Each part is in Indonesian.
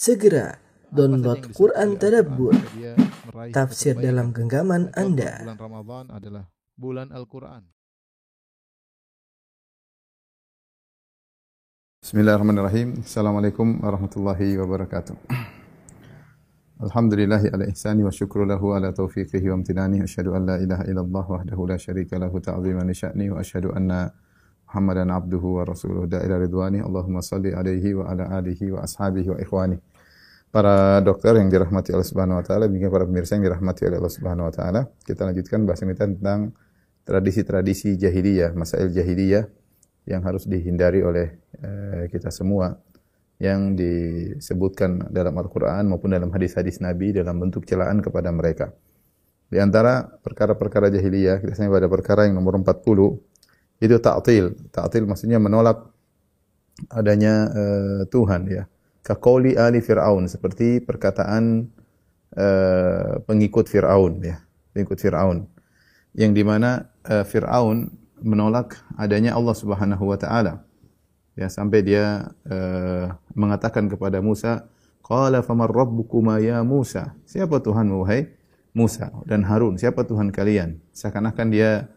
Segera download Quran Tadabbur, tafsir dalam genggaman Anda. Bulan Ramadan adalah bulan Al-Quran. Bismillahirrahmanirrahim. Assalamualaikum warahmatullahi wabarakatuh. Alhamdulillahi ala ihsani wa syukru lahu ala taufiqihi wa amtinani. Asyhadu an la ilaha illallah wahdahu la syarika lahu ta'ziman li sya'ni wa asyhadu anna Muhammadan abduhu wa rasuluhu da'ila ridwani. Allahumma salli alaihi wa ala alihi wa ashabihi wa ikhwani. Para dokter yang dirahmati Allah Subhanahu wa taala, juga para pemirsa yang dirahmati oleh Allah Subhanahu wa taala. Kita lanjutkan bahasan kita tentang tradisi-tradisi jahiliyah, masail jahiliyah yang harus dihindari oleh eh, kita semua yang disebutkan dalam Al-Quran maupun dalam hadis-hadis Nabi dalam bentuk celaan kepada mereka. Di antara perkara-perkara jahiliyah, kita sampai pada perkara yang nomor 40, itu ta'til. Ta'til maksudnya menolak adanya eh, Tuhan ya. Kaqauli ali Fir'aun, seperti perkataan eh, pengikut Fir'aun ya. Pengikut Fir'aun. Yang di mana eh, Fir'aun menolak adanya Allah Subhanahu wa taala. Ya, sampai dia uh, mengatakan kepada Musa, "Qala famar rabbukuma ya Musa?" Siapa Tuhanmu wahai Musa dan Harun? Siapa Tuhan kalian? Seakan-akan dia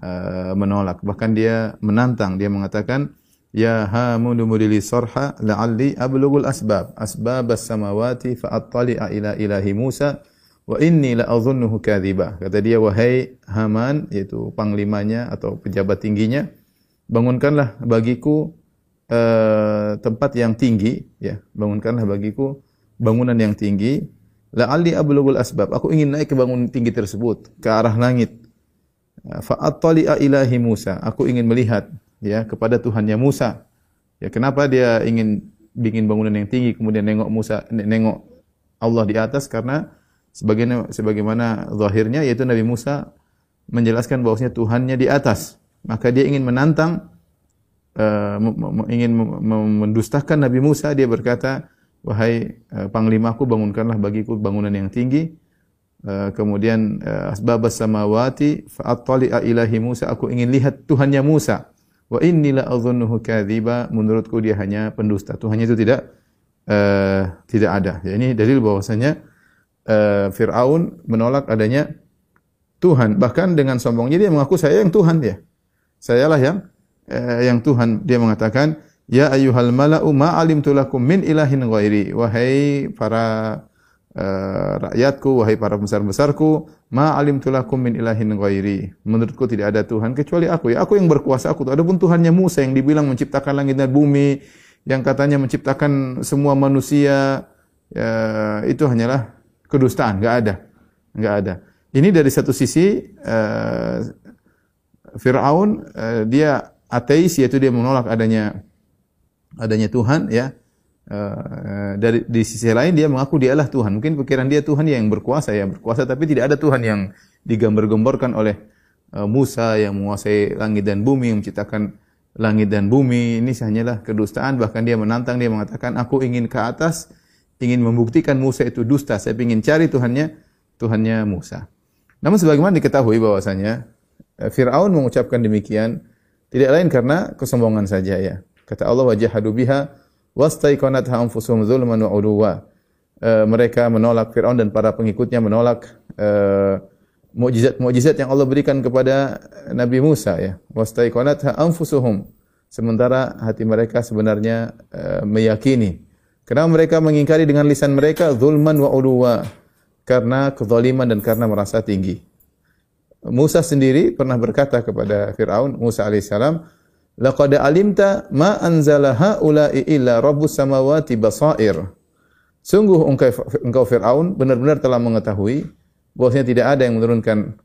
uh, menolak, bahkan dia menantang, dia mengatakan, "Ya Hamun mudili sarha la'alli ablughul asbab, asbabas samawati fa attali'a ila ilahi Musa." Wa inni la adhunnuhu kadhiba. Kata dia wahai Haman yaitu panglimanya atau pejabat tingginya, bangunkanlah bagiku uh, tempat yang tinggi ya, bangunkanlah bagiku bangunan yang tinggi. La'alli ablughul asbab. Aku ingin naik ke bangunan tinggi tersebut ke arah langit. Fa attali'a ilahi Musa. Aku ingin melihat ya kepada Tuhannya Musa. Ya kenapa dia ingin bikin bangunan yang tinggi kemudian nengok Musa nengok Allah di atas karena sebagaimana sebagaimana zahirnya yaitu Nabi Musa menjelaskan bahwasanya Tuhannya di atas. Maka dia ingin menantang uh, ingin mendustakan Nabi Musa dia berkata, "Wahai uh, panglimaku bangunkanlah bagiku bangunan yang tinggi." Uh, kemudian uh, samawati fa'attali'a ilahi Musa aku ingin lihat Tuhannya Musa. Wa inni la adhunnuhu kadziba menurutku dia hanya pendusta. Tuhannya itu tidak uh, tidak ada. Ya, ini dalil bahwasanya uh, Fir'aun menolak adanya Tuhan. Bahkan dengan sombongnya dia mengaku saya yang Tuhan dia. Sayalah yang uh, yang Tuhan. Dia mengatakan, Ya ayyuhal mala'u ma'alimtu lakum min ilahin ghairi. Wahai para uh, rakyatku, wahai para besar-besarku, ma'alimtu lakum min ilahin ghairi. Menurutku tidak ada Tuhan kecuali aku. Ya, aku yang berkuasa aku. Adapun Tuhannya Musa yang dibilang menciptakan langit dan bumi, yang katanya menciptakan semua manusia, ya, itu hanyalah kedustaan, enggak ada. Enggak ada. Ini dari satu sisi uh, Firaun uh, dia ateis yaitu dia menolak adanya adanya Tuhan ya. Uh, dari di sisi lain dia mengaku dialah Tuhan. Mungkin pikiran dia Tuhan yang berkuasa ya, berkuasa tapi tidak ada Tuhan yang digambar-gemborkan oleh uh, Musa yang menguasai langit dan bumi, yang menciptakan langit dan bumi. Ini hanyalah kedustaan bahkan dia menantang dia mengatakan aku ingin ke atas ingin membuktikan Musa itu dusta. Saya ingin cari Tuhannya, Tuhannya Musa. Namun sebagaimana diketahui bahwasanya Fir'aun mengucapkan demikian tidak lain karena kesombongan saja ya. Kata Allah wajahadu biha wastaiqanatha anfusuhum zulman wa uduwa. E, mereka menolak Fir'aun dan para pengikutnya menolak mukjizat-mukjizat yang Allah berikan kepada Nabi Musa ya. Wastaiqanatha anfusuhum. Sementara hati mereka sebenarnya e, meyakini Kenapa mereka mengingkari dengan lisan mereka zulman wa uduwa karena kezaliman dan karena merasa tinggi. Musa sendiri pernah berkata kepada Firaun, Musa alaihissalam, "Laqad alimta ma anzala haula'i illa rabbus samawati basair." Sungguh engkau, engkau Firaun benar-benar telah mengetahui bahwasanya tidak ada yang menurunkan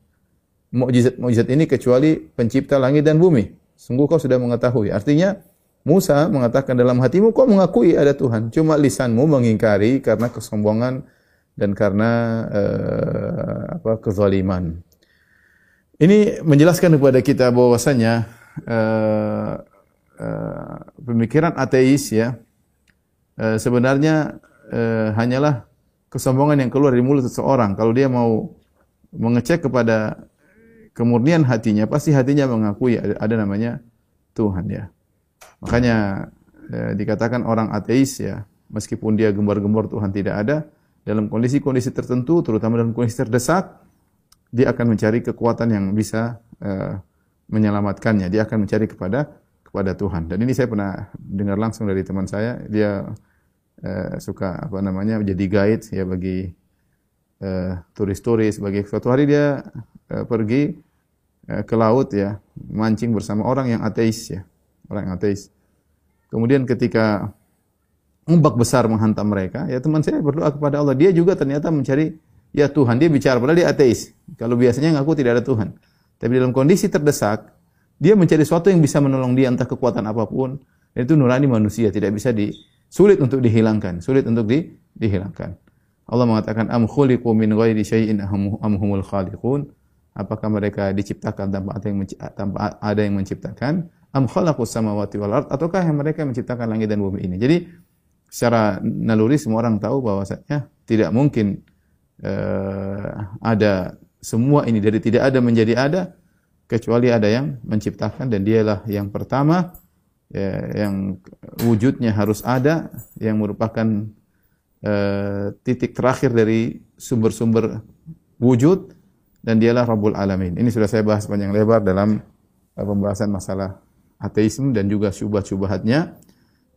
mukjizat-mukjizat ini kecuali pencipta langit dan bumi. Sungguh kau sudah mengetahui. Artinya Musa mengatakan dalam hatimu kau mengakui ada Tuhan, cuma lisanmu mengingkari karena kesombongan dan karena uh, apa kezaliman. Ini menjelaskan kepada kita bahwasanya uh, uh, pemikiran ateis ya uh, sebenarnya uh, hanyalah kesombongan yang keluar dari mulut seseorang. Kalau dia mau mengecek kepada kemurnian hatinya, pasti hatinya mengakui ada, ada namanya Tuhan ya. Makanya eh, dikatakan orang ateis ya, meskipun dia gembar-gembor Tuhan tidak ada, dalam kondisi-kondisi tertentu, terutama dalam kondisi terdesak, dia akan mencari kekuatan yang bisa menyelamatkannya. Dia akan mencari kepada kepada Tuhan. Dan ini saya pernah dengar langsung dari teman saya, dia uh, suka apa namanya menjadi guide ya bagi uh, turis-turis. Bagi suatu hari dia uh, pergi uh, ke laut ya, mancing bersama orang yang ateis ya, orang yang ateis. Kemudian ketika ombak besar menghantam mereka, ya teman saya berdoa kepada Allah. Dia juga ternyata mencari ya Tuhan. Dia bicara padahal dia ateis. Kalau biasanya ngaku tidak ada Tuhan. Tapi dalam kondisi terdesak, dia mencari sesuatu yang bisa menolong dia entah kekuatan apa pun. Dan itu nurani manusia, tidak bisa di sulit untuk dihilangkan, sulit untuk di, dihilangkan. Allah mengatakan am khuliqu min ghairi syai'in am humul khaliqun? Apakah mereka diciptakan tanpa ada yang tanpa ada yang menciptakan? Am khalaqus samawati wal ard? Ataukah yang mereka menciptakan langit dan bumi ini? Jadi secara naluri semua orang tahu bahwasanya tidak mungkin uh, ada semua ini dari tidak ada menjadi ada kecuali ada yang menciptakan dan dialah yang pertama ya, yang wujudnya harus ada yang merupakan uh, titik terakhir dari sumber-sumber wujud dan dialah Rabbul Alamin. Ini sudah saya bahas panjang lebar dalam uh, pembahasan masalah ateisme dan juga syubhat-syubhatnya.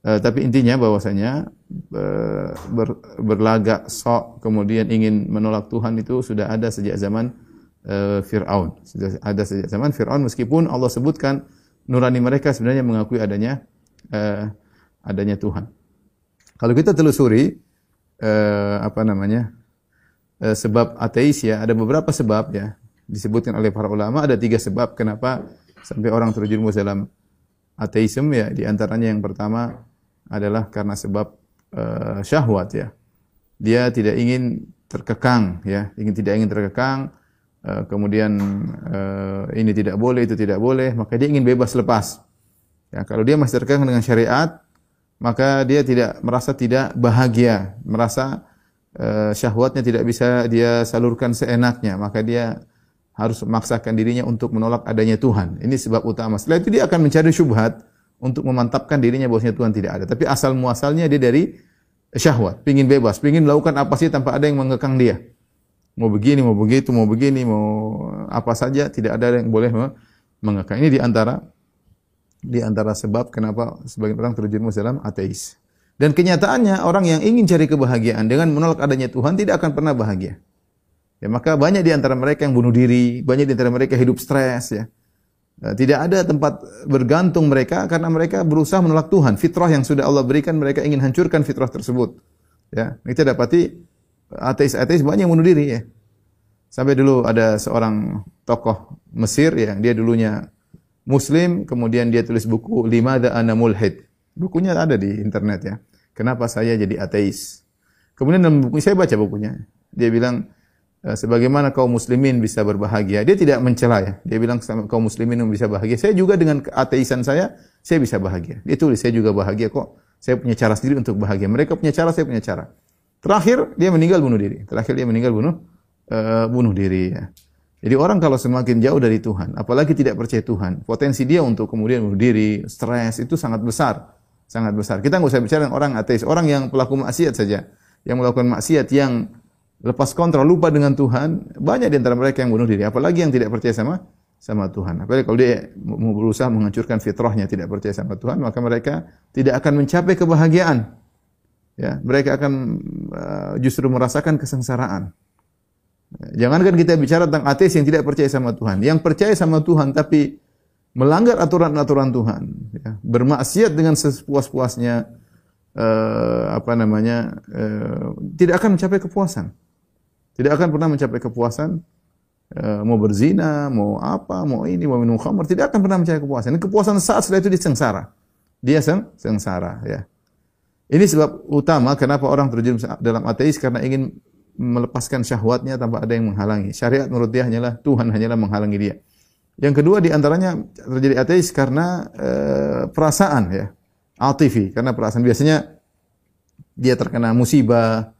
Uh, tapi intinya bahwasanya uh, ber, berlagak sok kemudian ingin menolak Tuhan itu sudah ada sejak zaman uh, Fir'aun. Sudah ada sejak zaman Fir'aun meskipun Allah sebutkan nurani mereka sebenarnya mengakui adanya uh, adanya Tuhan. Kalau kita telusuri uh, apa namanya uh, sebab ateis ya ada beberapa sebab ya disebutkan oleh para ulama ada tiga sebab kenapa sampai orang terjerumus dalam ateisme ya di antaranya yang pertama adalah karena sebab uh, syahwat ya. Dia tidak ingin terkekang ya, ingin tidak ingin terkekang, uh, kemudian uh, ini tidak boleh, itu tidak boleh, maka dia ingin bebas lepas. Ya, kalau dia masih terkekang dengan syariat, maka dia tidak merasa tidak bahagia, merasa uh, syahwatnya tidak bisa dia salurkan seenaknya, maka dia harus memaksakan dirinya untuk menolak adanya Tuhan. Ini sebab utama. Setelah itu dia akan mencari syubhat untuk memantapkan dirinya bahwasanya Tuhan tidak ada. Tapi asal muasalnya dia dari syahwat, pingin bebas, pingin melakukan apa sih tanpa ada yang mengekang dia. Mau begini, mau begitu, mau begini, mau apa saja, tidak ada yang boleh mengekang. Ini di antara di antara sebab kenapa sebagian orang terjerumus dalam ateis. Dan kenyataannya orang yang ingin cari kebahagiaan dengan menolak adanya Tuhan tidak akan pernah bahagia. Ya, maka banyak di antara mereka yang bunuh diri, banyak di antara mereka hidup stres ya. Eh, tidak ada tempat bergantung mereka karena mereka berusaha menolak Tuhan. Fitrah yang sudah Allah berikan mereka ingin hancurkan fitrah tersebut. Ya, kita dapati ateis-ateis banyak yang bunuh diri ya. Sampai dulu ada seorang tokoh Mesir ya, dia dulunya muslim, kemudian dia tulis buku Limada ana mulhid. Bukunya ada di internet ya. Kenapa saya jadi ateis? Kemudian dalam buku saya baca bukunya. Dia bilang sebagaimana kaum muslimin bisa berbahagia. Dia tidak mencela ya. Dia bilang kaum muslimin bisa bahagia. Saya juga dengan ateisan saya, saya bisa bahagia. Dia tulis, saya juga bahagia kok. Saya punya cara sendiri untuk bahagia. Mereka punya cara, saya punya cara. Terakhir dia meninggal bunuh diri. Terakhir dia meninggal bunuh uh, bunuh diri ya. Jadi orang kalau semakin jauh dari Tuhan, apalagi tidak percaya Tuhan, potensi dia untuk kemudian bunuh diri, stres itu sangat besar, sangat besar. Kita nggak usah bicara orang ateis, orang yang pelaku maksiat saja, yang melakukan maksiat yang lepas kontrol, lupa dengan Tuhan, banyak di antara mereka yang bunuh diri. Apalagi yang tidak percaya sama sama Tuhan. Apalagi kalau dia mau berusaha menghancurkan fitrahnya, tidak percaya sama Tuhan, maka mereka tidak akan mencapai kebahagiaan. Ya, mereka akan uh, justru merasakan kesengsaraan. Jangankan kita bicara tentang ateis yang tidak percaya sama Tuhan, yang percaya sama Tuhan tapi melanggar aturan-aturan Tuhan, ya, bermaksiat dengan sepuas-puasnya, uh, apa namanya, uh, tidak akan mencapai kepuasan. Tidak akan pernah mencapai kepuasan uh, mau berzina, mau apa, mau ini, mau minum khamr, tidak akan pernah mencapai kepuasan. Ini kepuasan saat setelah itu dia sengsara. Dia seng, sengsara, ya. Ini sebab utama kenapa orang terjun dalam ateis karena ingin melepaskan syahwatnya tanpa ada yang menghalangi. Syariat menurut dia hanyalah Tuhan hanyalah menghalangi dia. Yang kedua di antaranya terjadi ateis karena e, perasaan ya. Atifi karena perasaan biasanya dia terkena musibah,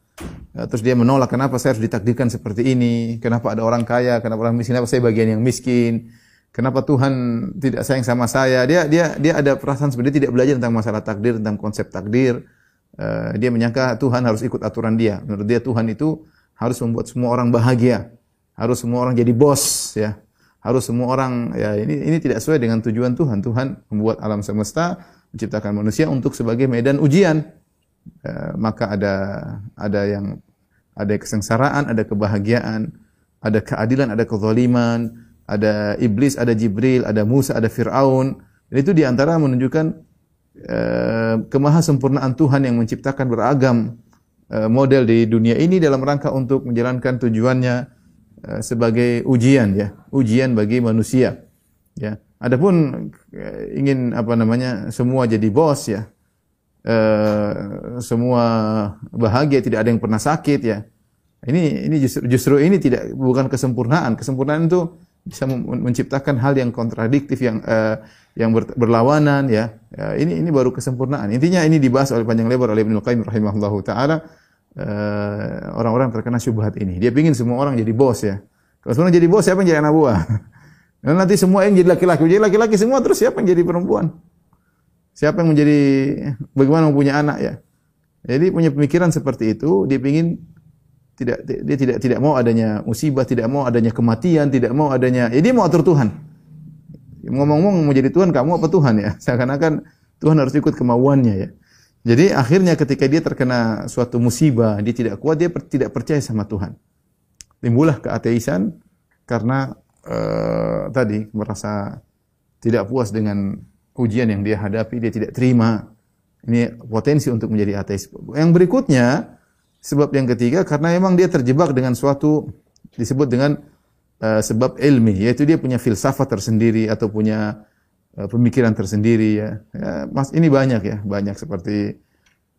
terus dia menolak kenapa saya harus ditakdirkan seperti ini? Kenapa ada orang kaya? Kenapa orang miskin? Kenapa saya bagian yang miskin? Kenapa Tuhan tidak sayang sama saya? Dia dia dia ada perasaan sebenarnya tidak belajar tentang masalah takdir, tentang konsep takdir. Eh, dia menyangka Tuhan harus ikut aturan dia. Menurut dia Tuhan itu harus membuat semua orang bahagia, harus semua orang jadi bos, ya. Harus semua orang ya ini ini tidak sesuai dengan tujuan Tuhan. Tuhan membuat alam semesta, menciptakan manusia untuk sebagai medan ujian. Eh, maka ada ada yang ada kesengsaraan, ada kebahagiaan, ada keadilan, ada kezaliman, ada iblis, ada Jibril, ada Musa, ada Firaun. Dan itu di antara menunjukkan Eh, kemahasempurnaan Tuhan yang menciptakan beragam eh, model di dunia ini dalam rangka untuk menjalankan tujuannya eh, sebagai ujian ya, ujian bagi manusia. Ya. Adapun ingin apa namanya semua jadi bos ya, semua bahagia tidak ada yang pernah sakit ya. Ini ini justru justru ini tidak bukan kesempurnaan. Kesempurnaan itu bisa menciptakan hal yang kontradiktif yang uh, yang ber, berlawanan ya. ya. Ini ini baru kesempurnaan. Intinya ini dibahas oleh panjang lebar oleh Ibnu Qayyim rahimahullahu taala uh, orang-orang terkena syubhat ini. Dia ingin semua orang jadi bos ya. Kalau semua jadi bos siapa yang jadi anak buah? Dan nanti semua yang jadi laki-laki, jadi laki-laki semua terus siapa yang jadi perempuan? Siapa yang menjadi bagaimana mempunyai anak ya? Jadi punya pemikiran seperti itu, dia ingin tidak dia tidak tidak mau adanya musibah, tidak mau adanya kematian, tidak mau adanya ya mau atur Tuhan. Ngomong-ngomong mau jadi Tuhan kamu apa Tuhan ya? Seakan-akan Tuhan harus ikut kemauannya ya. Jadi akhirnya ketika dia terkena suatu musibah, dia tidak kuat, dia tidak percaya sama Tuhan. Timbullah keateisan karena uh, tadi merasa tidak puas dengan ujian yang dia hadapi, dia tidak terima. Ini potensi untuk menjadi ateis. Yang berikutnya, Sebab yang ketiga karena memang dia terjebak dengan suatu disebut dengan uh, sebab ilmi yaitu dia punya filsafat tersendiri atau punya uh, pemikiran tersendiri ya. ya. Mas ini banyak ya, banyak seperti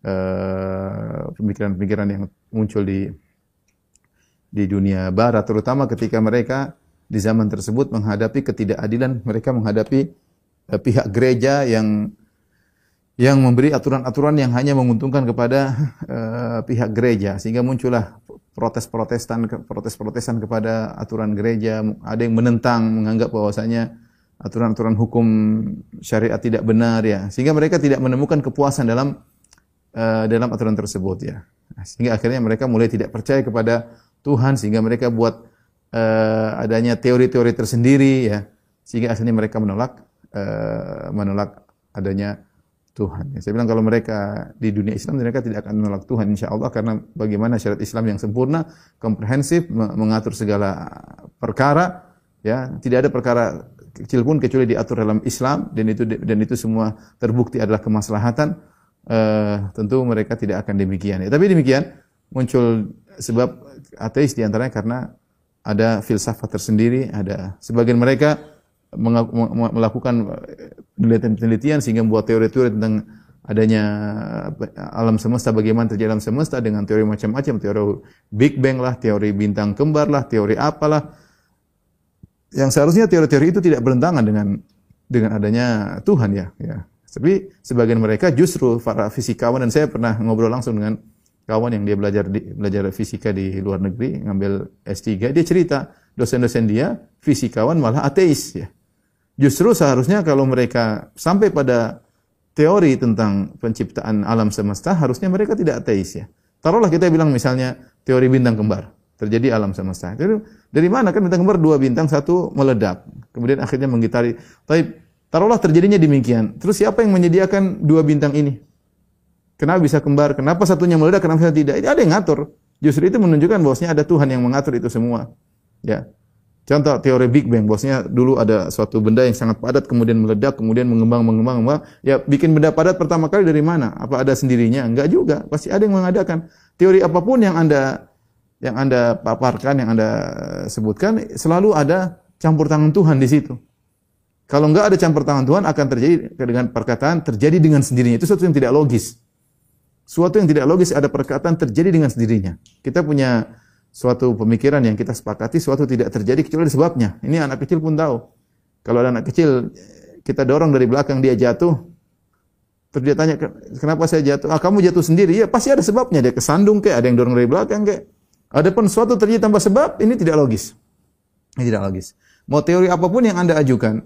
eh, pemikiran-pemikiran uh, yang muncul di di dunia barat terutama ketika mereka di zaman tersebut menghadapi ketidakadilan, mereka menghadapi uh, pihak gereja yang yang memberi aturan-aturan yang hanya menguntungkan kepada uh, pihak gereja. Sehingga muncullah protes-protestan protes-protesan kepada aturan gereja. Ada yang menentang menganggap bahwasanya aturan-aturan hukum syariat tidak benar ya. Sehingga mereka tidak menemukan kepuasan dalam uh, dalam aturan tersebut ya. Sehingga akhirnya mereka mulai tidak percaya kepada Tuhan sehingga mereka buat uh, adanya teori-teori tersendiri ya. Sehingga akhirnya mereka menolak uh, menolak adanya Tuhan. Saya bilang kalau mereka di dunia Islam mereka tidak akan menolak Tuhan insya Allah karena bagaimana syariat Islam yang sempurna, komprehensif, mengatur segala perkara, ya tidak ada perkara kecil pun kecuali diatur dalam Islam dan itu dan itu semua terbukti adalah kemaslahatan. Uh, tentu mereka tidak akan demikian. Ya, tapi demikian muncul sebab ateis di antaranya karena ada filsafat tersendiri, ada sebagian mereka melakukan penelitian-penelitian sehingga membuat teori-teori tentang adanya alam semesta, bagaimana terjadi alam semesta dengan teori macam-macam, teori Big Bang lah, teori bintang kembar lah, teori apalah. Yang seharusnya teori-teori itu tidak bertentangan dengan dengan adanya Tuhan ya. ya. Tapi sebagian mereka justru para fisikawan dan saya pernah ngobrol langsung dengan kawan yang dia belajar di, belajar fisika di luar negeri, ngambil S3, dia cerita dosen-dosen dia fisikawan malah ateis ya. Justru seharusnya kalau mereka sampai pada teori tentang penciptaan alam semesta, harusnya mereka tidak ateis ya. Taruhlah kita bilang misalnya teori bintang kembar, terjadi alam semesta. Jadi, dari mana kan bintang kembar dua bintang, satu meledak, kemudian akhirnya menggitari. Tapi taruhlah terjadinya demikian. Terus siapa yang menyediakan dua bintang ini? Kenapa bisa kembar? Kenapa satunya meledak? Kenapa tidak? Itu ada yang ngatur. Justru itu menunjukkan bahwasanya ada Tuhan yang mengatur itu semua. Ya. Contoh teori Big Bang, bosnya dulu ada suatu benda yang sangat padat kemudian meledak, kemudian mengembang, mengembang, mengembang. Ya bikin benda padat pertama kali dari mana? Apa ada sendirinya? Enggak juga, pasti ada yang mengadakan. Teori apa pun yang Anda yang Anda paparkan, yang Anda sebutkan, selalu ada campur tangan Tuhan di situ. Kalau enggak ada campur tangan Tuhan akan terjadi dengan perkataan terjadi dengan sendirinya. Itu sesuatu yang tidak logis. Suatu yang tidak logis ada perkataan terjadi dengan sendirinya. Kita punya suatu pemikiran yang kita sepakati, suatu tidak terjadi kecuali sebabnya. Ini anak kecil pun tahu. Kalau ada anak kecil kita dorong dari belakang dia jatuh, terus dia tanya kenapa saya jatuh? Ah kamu jatuh sendiri? Ya pasti ada sebabnya. Dia kesandung kayak ada yang dorong dari belakang kayak. Ada pun suatu terjadi tanpa sebab, ini tidak logis. Ini tidak logis. Mau teori apa pun yang Anda ajukan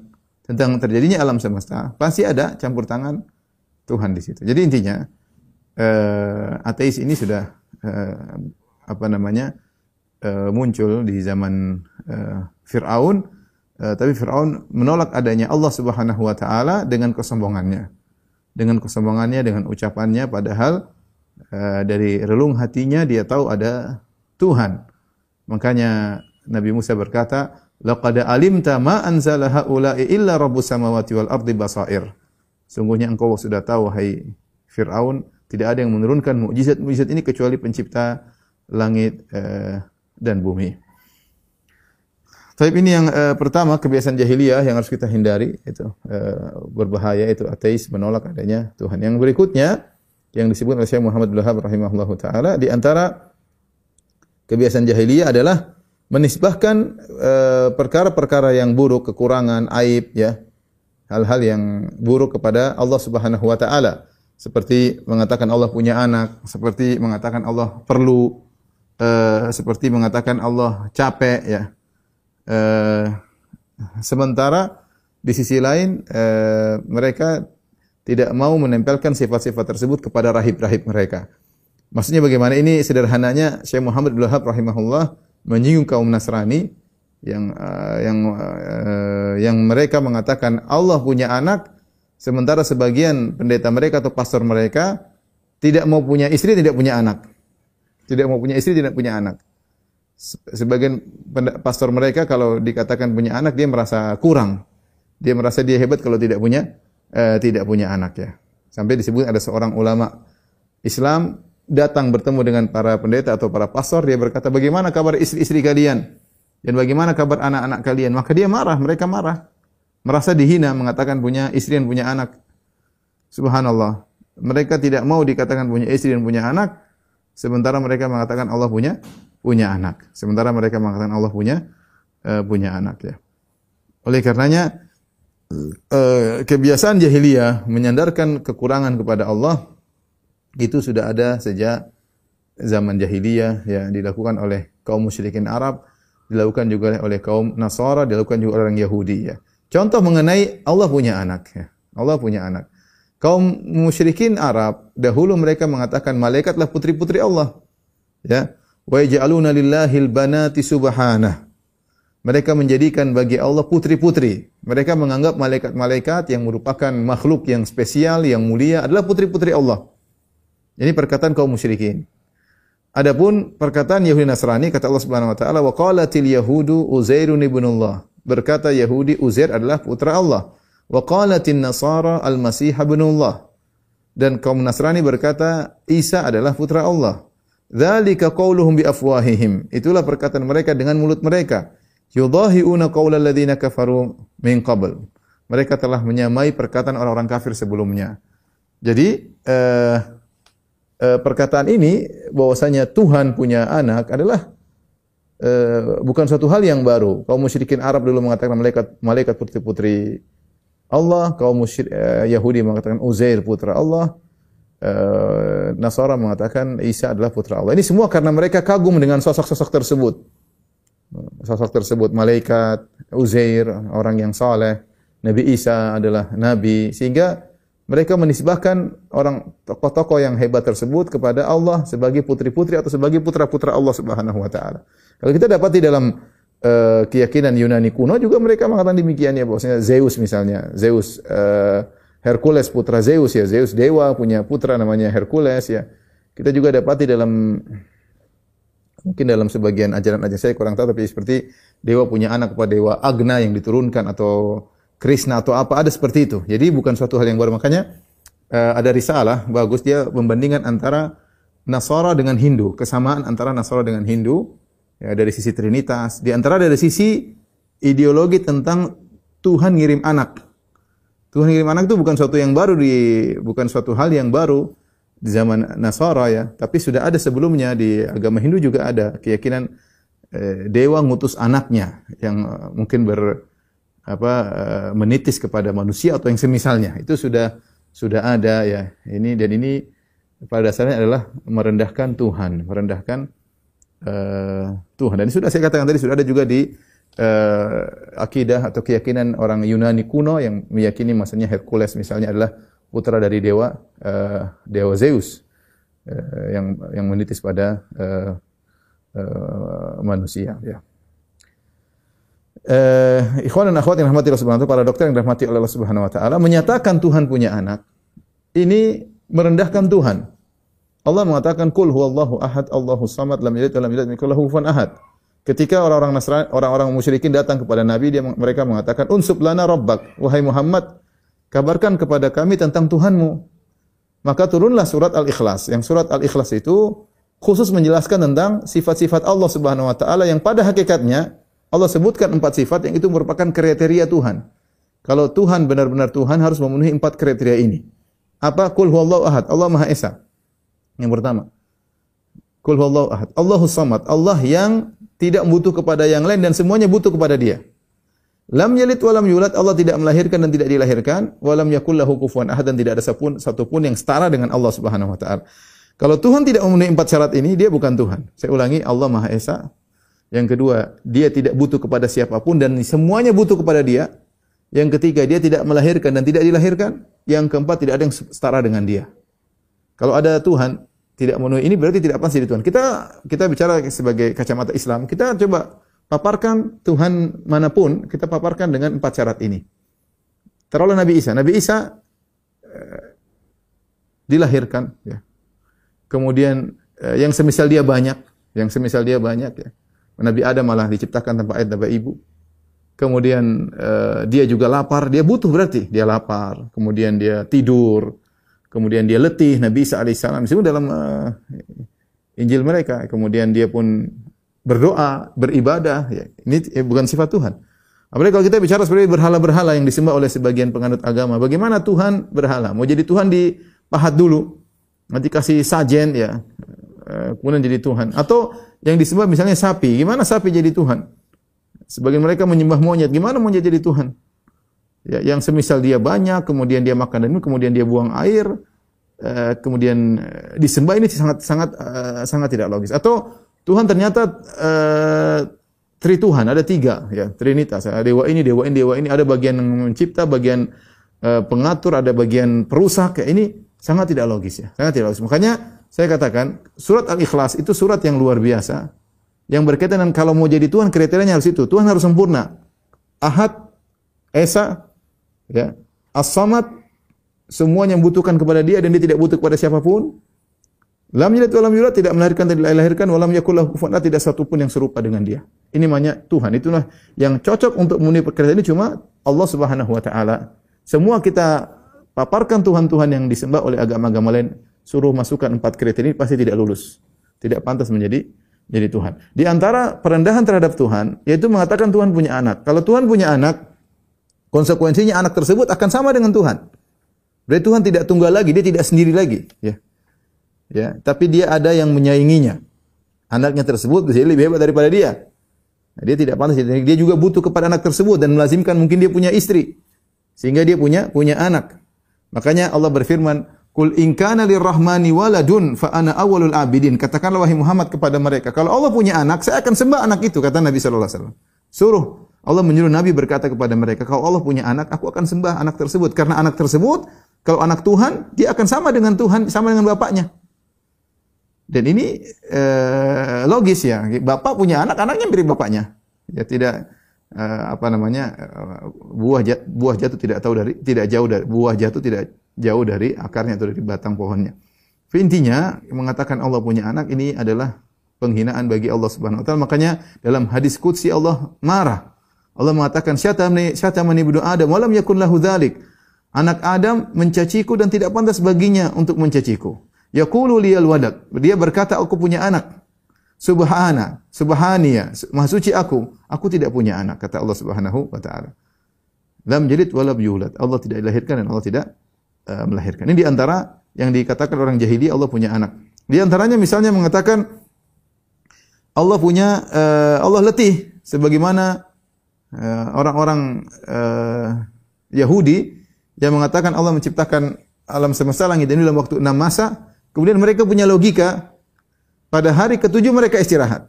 tentang terjadinya alam semesta, pasti ada campur tangan Tuhan di situ. Jadi intinya, eh, ateis ini sudah eh, apa namanya eh, muncul di zaman eh, Fir'aun, eh, tapi Fir'aun menolak adanya Allah Subhanahu wa taala dengan kesombongannya. Dengan kesombongannya, dengan ucapannya padahal eh, dari relung hatinya dia tahu ada Tuhan. Makanya Nabi Musa berkata, "Laqad alimta ma anzala haula'i illa rabbus samawati wal ardi basair." Sungguhnya engkau sudah tahu hai Firaun, tidak ada yang menurunkan mukjizat-mukjizat ini kecuali pencipta langit eh, dan bumi. Tapi ini yang eh, pertama kebiasaan jahiliyah yang harus kita hindari itu eh, berbahaya itu ateis menolak adanya Tuhan. Yang berikutnya yang disebut oleh Syekh Muhammad bin rahimahullahu taala di antara kebiasaan jahiliyah adalah menisbahkan eh, perkara-perkara yang buruk, kekurangan, aib ya, hal-hal yang buruk kepada Allah Subhanahu wa taala. Seperti mengatakan Allah punya anak, seperti mengatakan Allah perlu, uh, seperti mengatakan Allah capek ya. Uh, sementara di sisi lain uh, mereka tidak mau menempelkan sifat-sifat tersebut kepada rahib-rahib mereka. Maksudnya bagaimana? Ini sederhananya Syekh Muhammad bin Wahab rahimahullah menyinggung kaum Nasrani yang uh, yang uh, yang mereka mengatakan Allah punya anak Sementara sebagian pendeta mereka atau pastor mereka tidak mau punya istri, tidak punya anak. Tidak mau punya istri, tidak punya anak. Sebagian pastor mereka kalau dikatakan punya anak dia merasa kurang. Dia merasa dia hebat kalau tidak punya uh, tidak punya anak ya. Sampai disebut ada seorang ulama Islam datang bertemu dengan para pendeta atau para pastor, dia berkata, "Bagaimana kabar istri-istri kalian? Dan bagaimana kabar anak-anak kalian?" Maka dia marah, mereka marah merasa dihina mengatakan punya istri dan punya anak. Subhanallah. Mereka tidak mau dikatakan punya istri dan punya anak, sementara mereka mengatakan Allah punya punya anak. Sementara mereka mengatakan Allah punya uh, punya anak ya. Oleh karenanya uh, kebiasaan jahiliyah menyandarkan kekurangan kepada Allah itu sudah ada sejak zaman jahiliyah ya dilakukan oleh kaum musyrikin Arab, dilakukan juga oleh kaum Nasara, dilakukan juga oleh orang Yahudi ya. Contoh mengenai Allah punya anak. Ya. Allah punya anak. Kaum musyrikin Arab dahulu mereka mengatakan malaikatlah putri-putri Allah. Ya. Wa yaj'aluna lillahil banati subhanah. Mereka menjadikan bagi Allah putri-putri. Mereka menganggap malaikat-malaikat yang merupakan makhluk yang spesial, yang mulia adalah putri-putri Allah. Ini perkataan kaum musyrikin. Adapun perkataan Yahudi Nasrani kata Allah Subhanahu wa taala wa qalatil yahudu Uzairun ibnullah berkata Yahudi Uzair adalah putra Allah. Wa qalatin Nasara al-Masih. Dan kaum Nasrani berkata Isa adalah putra Allah. Dzalika qauluhum bi. Itulah perkataan mereka dengan mulut mereka. Yudahiuna qaulal ladzina kafaru min qabl. Mereka telah menyamai perkataan orang-orang kafir sebelumnya. Jadi eh, eh, perkataan ini bahwasanya Tuhan punya anak adalah uh, bukan suatu hal yang baru. Kaum musyrikin Arab dulu mengatakan malaikat malaikat putri-putri Allah, kaum musyrik uh, Yahudi mengatakan Uzair putra Allah. Uh, Nasara mengatakan Isa adalah putra Allah. Ini semua karena mereka kagum dengan sosok-sosok tersebut. Sosok tersebut malaikat, Uzair orang yang saleh, Nabi Isa adalah nabi sehingga mereka menisbahkan orang tokoh-tokoh yang hebat tersebut kepada Allah sebagai putri-putri atau sebagai putra-putra Allah Subhanahu wa taala. Kalau kita dapati dalam uh, keyakinan Yunani kuno juga mereka mengatakan demikian ya bahwasanya Zeus misalnya, Zeus uh, Hercules putra Zeus ya, Zeus dewa punya putra namanya Hercules ya. Kita juga dapati dalam mungkin dalam sebagian ajaran-ajaran saya kurang tahu tapi seperti dewa punya anak kepada dewa Agna yang diturunkan atau Krishna atau apa ada seperti itu. Jadi bukan suatu hal yang baru makanya uh, ada risalah bagus dia membandingkan antara Nasara dengan Hindu, kesamaan antara Nasara dengan Hindu ya, dari sisi trinitas, di antara dari sisi ideologi tentang Tuhan ngirim anak. Tuhan ngirim anak itu bukan suatu yang baru di bukan suatu hal yang baru di zaman Nasara ya, tapi sudah ada sebelumnya di agama Hindu juga ada keyakinan eh, dewa ngutus anaknya yang eh, mungkin ber apa eh, menitis kepada manusia atau yang semisalnya. Itu sudah sudah ada ya. Ini dan ini pada dasarnya adalah merendahkan Tuhan, merendahkan uh, Tuhan. Dan sudah saya katakan tadi sudah ada juga di uh, akidah atau keyakinan orang Yunani kuno yang meyakini maksudnya Hercules misalnya adalah putra dari dewa uh, dewa Zeus. eh, yang yang menitis pada eh, eh, manusia. Eh, ikhwan dan akhwat yang rahmati Allah Subhanahu wa taala, para dokter yang dirahmati oleh Allah Subhanahu wa taala menyatakan Tuhan punya anak. Ini merendahkan Tuhan. Allah mengatakan kul huwallahu ahad Allahu samad lam yalid wa lam yulad lahu kufuwan ahad. Ketika orang-orang Nasrani, orang-orang musyrikin datang kepada Nabi, dia mereka mengatakan unsub lana rabbak wahai Muhammad, kabarkan kepada kami tentang Tuhanmu. Maka turunlah surat Al-Ikhlas. Yang surat Al-Ikhlas itu khusus menjelaskan tentang sifat-sifat Allah Subhanahu wa taala yang pada hakikatnya Allah sebutkan empat sifat yang itu merupakan kriteria Tuhan. Kalau Tuhan benar-benar Tuhan harus memenuhi empat kriteria ini. Apa? Kul huwallahu ahad. Allah Maha Esa. Yang pertama. Kul huwallahu ahad. Allahus samad. Allah yang tidak butuh kepada yang lain dan semuanya butuh kepada Dia. Lam yalid wa lam yulad, Allah tidak melahirkan dan tidak dilahirkan, wa lam yakul lahu kufuwan ahad dan tidak ada satupun, satupun yang setara dengan Allah Subhanahu wa taala. Kalau Tuhan tidak memenuhi empat syarat ini, dia bukan Tuhan. Saya ulangi, Allah Maha Esa. Yang kedua, dia tidak butuh kepada siapa pun dan semuanya butuh kepada dia. Yang ketiga, dia tidak melahirkan dan tidak dilahirkan. Yang keempat, tidak ada yang setara dengan dia. Kalau ada Tuhan tidak memenuhi ini berarti tidak pasti di Tuhan. Kita kita bicara sebagai kacamata Islam, kita coba paparkan Tuhan mana pun, kita paparkan dengan empat syarat ini. Terolah Nabi Isa. Nabi Isa eh, dilahirkan, ya. kemudian eh, yang semisal dia banyak, yang semisal dia banyak, ya. Nabi Adam malah diciptakan tanpa ayah tanpa ibu. Kemudian eh, dia juga lapar, dia butuh berarti dia lapar. Kemudian dia tidur, kemudian dia letih. Nabi Isa alaihissalam itu dalam uh, Injil mereka. Kemudian dia pun berdoa, beribadah, ya. ini eh, bukan sifat Tuhan. Apalagi kalau kita bicara seperti berhala-berhala yang disembah oleh sebagian penganut agama. Bagaimana Tuhan berhala? Mau jadi Tuhan dipahat dulu, nanti kasih sajen ya, eh, kemudian jadi Tuhan. Atau yang disembah misalnya sapi, gimana sapi jadi Tuhan? Sebagian mereka menyembah monyet, gimana monyet jadi Tuhan? Ya, yang semisal dia banyak, kemudian dia makan dan kemudian dia buang air, eh, kemudian disembah ini sangat sangat sangat tidak logis. Atau Tuhan ternyata uh, tri Tuhan, ada tiga ya, trinitas. Dewa ini, dewa ini, dewa ini, ada bagian yang mencipta, bagian uh, pengatur, ada bagian perusak. Ya, ini sangat tidak logis ya, sangat tidak logis. Makanya saya katakan surat Al-Ikhlas itu surat yang luar biasa yang berkaitan dengan kalau mau jadi Tuhan kriterianya harus itu. Tuhan harus sempurna. Ahad, Esa, ya, As-Samad, semuanya membutuhkan kepada dia dan dia tidak butuh kepada siapa pun. Lam yalid wa lam yulad tidak melahirkan tidak dilahirkan wa lam yakul lahu kufuwan tidak satu pun yang serupa dengan dia. Ini namanya Tuhan. Itulah yang cocok untuk memenuhi pekerjaan ini cuma Allah Subhanahu wa taala. Semua kita paparkan Tuhan-Tuhan yang disembah oleh agama-agama lain, suruh masukkan empat kriteria ini pasti tidak lulus. Tidak pantas menjadi jadi Tuhan. Di antara perendahan terhadap Tuhan yaitu mengatakan Tuhan punya anak. Kalau Tuhan punya anak, konsekuensinya anak tersebut akan sama dengan Tuhan. Berarti Tuhan tidak tunggal lagi, dia tidak sendiri lagi, ya ya, tapi dia ada yang menyainginya. Anaknya tersebut bisa lebih hebat daripada dia. Nah, dia tidak pantas dia juga butuh kepada anak tersebut dan melazimkan mungkin dia punya istri sehingga dia punya punya anak. Makanya Allah berfirman, "Qul in kana lirrahmani waladun fa ana awwalul abidin." Katakanlah wahai Muhammad kepada mereka, kalau Allah punya anak, saya akan sembah anak itu, kata Nabi sallallahu alaihi wasallam. Suruh Allah menyuruh Nabi berkata kepada mereka, kalau Allah punya anak, aku akan sembah anak tersebut karena anak tersebut kalau anak Tuhan, dia akan sama dengan Tuhan, sama dengan bapaknya. Dan ini eh, logis ya. Bapak punya anak, anaknya mirip bapaknya. Ya tidak eh, apa namanya eh, buah jat, buah jatuh tidak tahu dari tidak jauh dari buah jatuh tidak jauh dari akarnya atau dari batang pohonnya. Intinya mengatakan Allah punya anak ini adalah penghinaan bagi Allah Subhanahu wa taala. Makanya dalam hadis qudsi Allah marah. Allah mengatakan syatamani syatamani ibnu Adam walam yakun lahu dzalik. Anak Adam mencaciku dan tidak pantas baginya untuk mencaciku. Yaqulu liyal wadak. Dia berkata aku punya anak. Subhana, subhaniya, maha suci aku. Aku tidak punya anak kata Allah Subhanahu wa taala. Lam jalid walam yulad. Allah tidak dilahirkan dan Allah tidak uh, melahirkan. Ini di antara yang dikatakan orang jahili Allah punya anak. Di antaranya misalnya mengatakan Allah punya uh, Allah letih sebagaimana orang-orang uh, Yahudi yang mengatakan Allah menciptakan alam semesta langit ini dalam waktu enam masa Kemudian mereka punya logika, pada hari ketujuh mereka istirahat.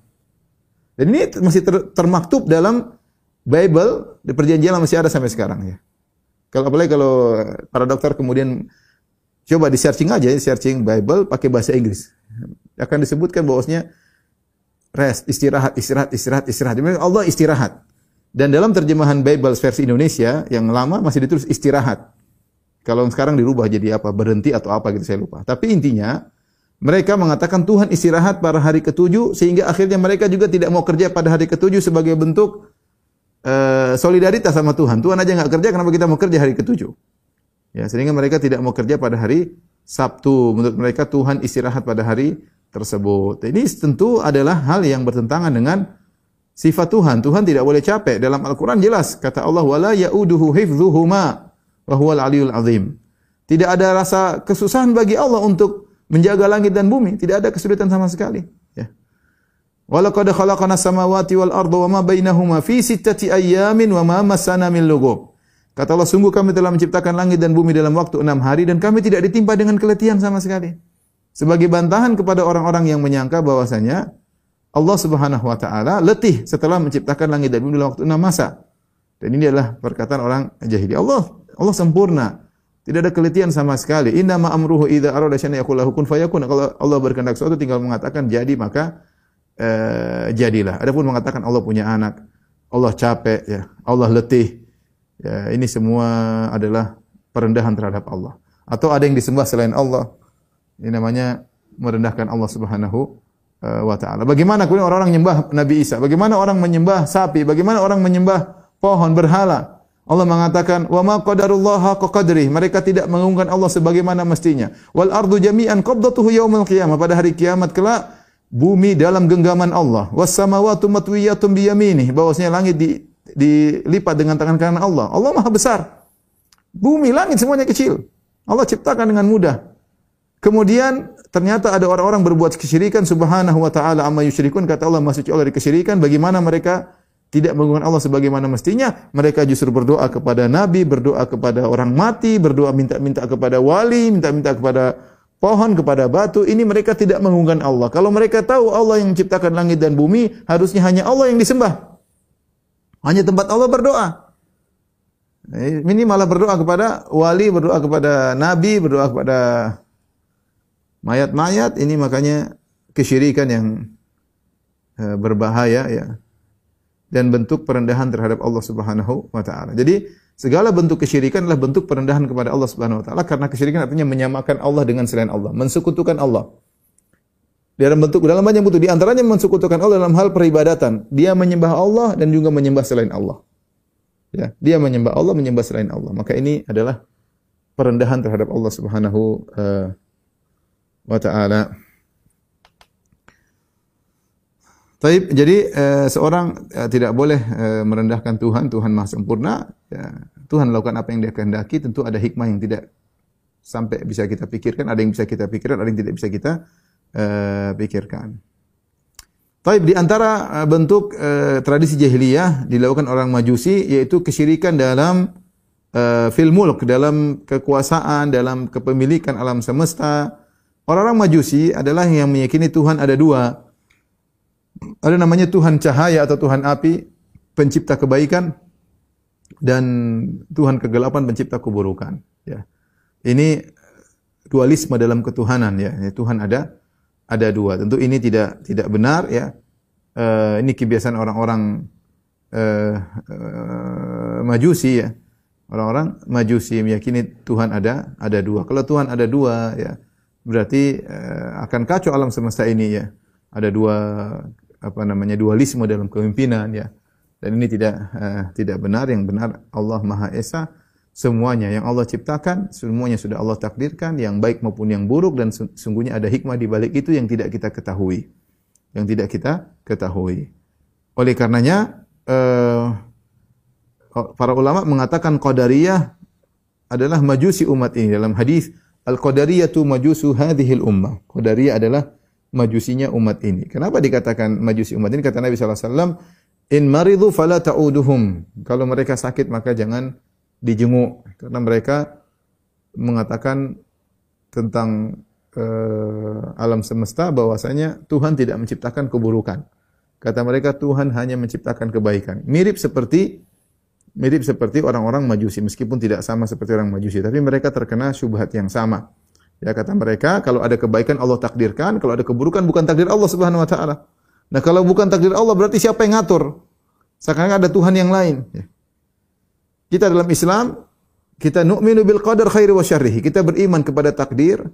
Dan ini masih ter, termaktub dalam Bible, di perjanjian masih ada sampai sekarang ya. Kalau apalagi kalau para dokter kemudian Coba di searching aja, searching Bible pakai bahasa Inggris. Akan disebutkan bahwasanya rest, istirahat, istirahat, istirahat, istirahat. Allah istirahat. Dan dalam terjemahan Bible versi Indonesia yang lama masih ditulis istirahat. Kalau sekarang dirubah jadi apa? Berhenti atau apa gitu saya lupa. Tapi intinya mereka mengatakan Tuhan istirahat pada hari ketujuh sehingga akhirnya mereka juga tidak mau kerja pada hari ketujuh sebagai bentuk uh, solidaritas sama Tuhan. Tuhan aja nggak kerja, kenapa kita mau kerja hari ketujuh? Ya, sehingga mereka tidak mau kerja pada hari Sabtu. Menurut mereka Tuhan istirahat pada hari tersebut. Ini tentu adalah hal yang bertentangan dengan sifat Tuhan. Tuhan tidak boleh capek. Dalam Al-Quran jelas. Kata Allah, wala ya'uduhu hifzuhuma wa huwal aliyul azim. Tidak ada rasa kesusahan bagi Allah untuk menjaga langit dan bumi. Tidak ada kesulitan sama sekali. Ya. Walaqad khalaqana samawati wal arda wa ma bainahuma fi sittati ayyamin wa ma lughub. Kata Allah, sungguh kami telah menciptakan langit dan bumi dalam waktu enam hari dan kami tidak ditimpa dengan keletihan sama sekali. Sebagai bantahan kepada orang-orang yang menyangka bahwasanya Allah Subhanahu wa taala letih setelah menciptakan langit dan bumi dalam waktu enam masa. Dan ini adalah perkataan orang jahili. Allah Allah sempurna. Tidak ada keletihan sama sekali. Inna ma amruhu idza arada syai'an yaqul lahu kun fayakun. Kalau Allah berkehendak sesuatu tinggal mengatakan jadi maka eh, jadilah. Adapun mengatakan Allah punya anak, Allah capek ya, Allah letih. Ya, ini semua adalah perendahan terhadap Allah. Atau ada yang disembah selain Allah. Ini namanya merendahkan Allah Subhanahu wa taala. Bagaimana kemudian orang-orang menyembah Nabi Isa? Bagaimana orang menyembah sapi? Bagaimana orang menyembah pohon berhala? Allah mengatakan, "Wa ma qadarullaha qadri." Mereka tidak mengagungkan Allah sebagaimana mestinya. Wal ardu jami'an qabdatuhu yaumil qiyamah. Pada hari kiamat kelak bumi dalam genggaman Allah. Was samawati matwiyatun bi yaminih. Bahwasanya langit di, dilipat dengan tangan kanan Allah. Allah Maha besar. Bumi, langit semuanya kecil. Allah ciptakan dengan mudah. Kemudian ternyata ada orang-orang berbuat kesyirikan subhanahu wa taala amma yusyrikun. Kata Allah masuk Allah dari kesyirikan. Bagaimana mereka tidak menggunakan Allah sebagaimana mestinya? Mereka justru berdoa kepada nabi berdoa kepada orang mati berdoa minta-minta kepada wali minta-minta kepada pohon kepada batu. Ini mereka tidak menggunakan Allah. Kalau mereka tahu Allah yang menciptakan langit dan bumi harusnya hanya Allah yang disembah. Hanya tempat Allah berdoa. Ini malah berdoa kepada wali berdoa kepada nabi berdoa kepada mayat-mayat ini makanya kesyirikan yang uh, berbahaya ya dan bentuk perendahan terhadap Allah Subhanahu wa taala. Jadi segala bentuk kesyirikan adalah bentuk perendahan kepada Allah Subhanahu wa taala karena kesyirikan artinya menyamakan Allah dengan selain Allah, mensekutukan Allah. Dalam bentuk dalam banyak bentuk di antaranya mensekutukan Allah dalam hal peribadatan. Dia menyembah Allah dan juga menyembah selain Allah. Ya, dia menyembah Allah, menyembah selain Allah. Maka ini adalah perendahan terhadap Allah Subhanahu uh, wa taala. Taib, jadi eh, seorang eh, tidak boleh eh, merendahkan Tuhan, Tuhan Maha Sempurna. Ya, Tuhan melakukan apa yang Dia kehendaki, tentu ada hikmah yang tidak sampai bisa kita pikirkan, ada yang bisa kita pikirkan, ada yang tidak bisa kita eh, pikirkan. Taib di antara eh, bentuk eh, tradisi jahiliyah dilakukan orang Majusi yaitu kesyirikan dalam eh, fil dalam kekuasaan, dalam kepemilikan alam semesta, Orang-orang Majusi adalah yang meyakini Tuhan ada dua. Ada namanya Tuhan cahaya atau Tuhan api, pencipta kebaikan dan Tuhan kegelapan, pencipta keburukan. Ya. Ini dualisme dalam ketuhanan ya. Tuhan ada ada dua. Tentu ini tidak tidak benar ya. Uh, ini kebiasaan orang-orang uh, uh, Majusi ya. Orang-orang Majusi meyakini Tuhan ada ada dua. Kalau Tuhan ada dua ya, berarti uh, akan kacau alam semesta ini ya. Ada dua apa namanya dualisme dalam kepemimpinan ya. Dan ini tidak uh, tidak benar. Yang benar Allah Maha Esa semuanya yang Allah ciptakan semuanya sudah Allah takdirkan yang baik maupun yang buruk dan sungguhnya ada hikmah di balik itu yang tidak kita ketahui. Yang tidak kita ketahui. Oleh karenanya uh, para ulama mengatakan qadariyah adalah majusi umat ini dalam hadis Al-Qadariyatu majusu hadhil ummah. Qadariyah adalah majusinya umat ini. Kenapa dikatakan majusi umat ini? Kata Nabi SAW, In maridu fala ta'uduhum. Kalau mereka sakit maka jangan dijenguk. Karena mereka mengatakan tentang uh, alam semesta bahwasanya Tuhan tidak menciptakan keburukan. Kata mereka Tuhan hanya menciptakan kebaikan. Mirip seperti mirip seperti orang-orang Majusi meskipun tidak sama seperti orang Majusi tapi mereka terkena syubhat yang sama Ya kata mereka, kalau ada kebaikan Allah takdirkan, kalau ada keburukan bukan takdir Allah Subhanahu wa taala. Nah, kalau bukan takdir Allah berarti siapa yang ngatur? Sekarang ada Tuhan yang lain. Ya. Kita dalam Islam kita nu'minu bil qadar khairi wa syarrihi. Kita beriman kepada takdir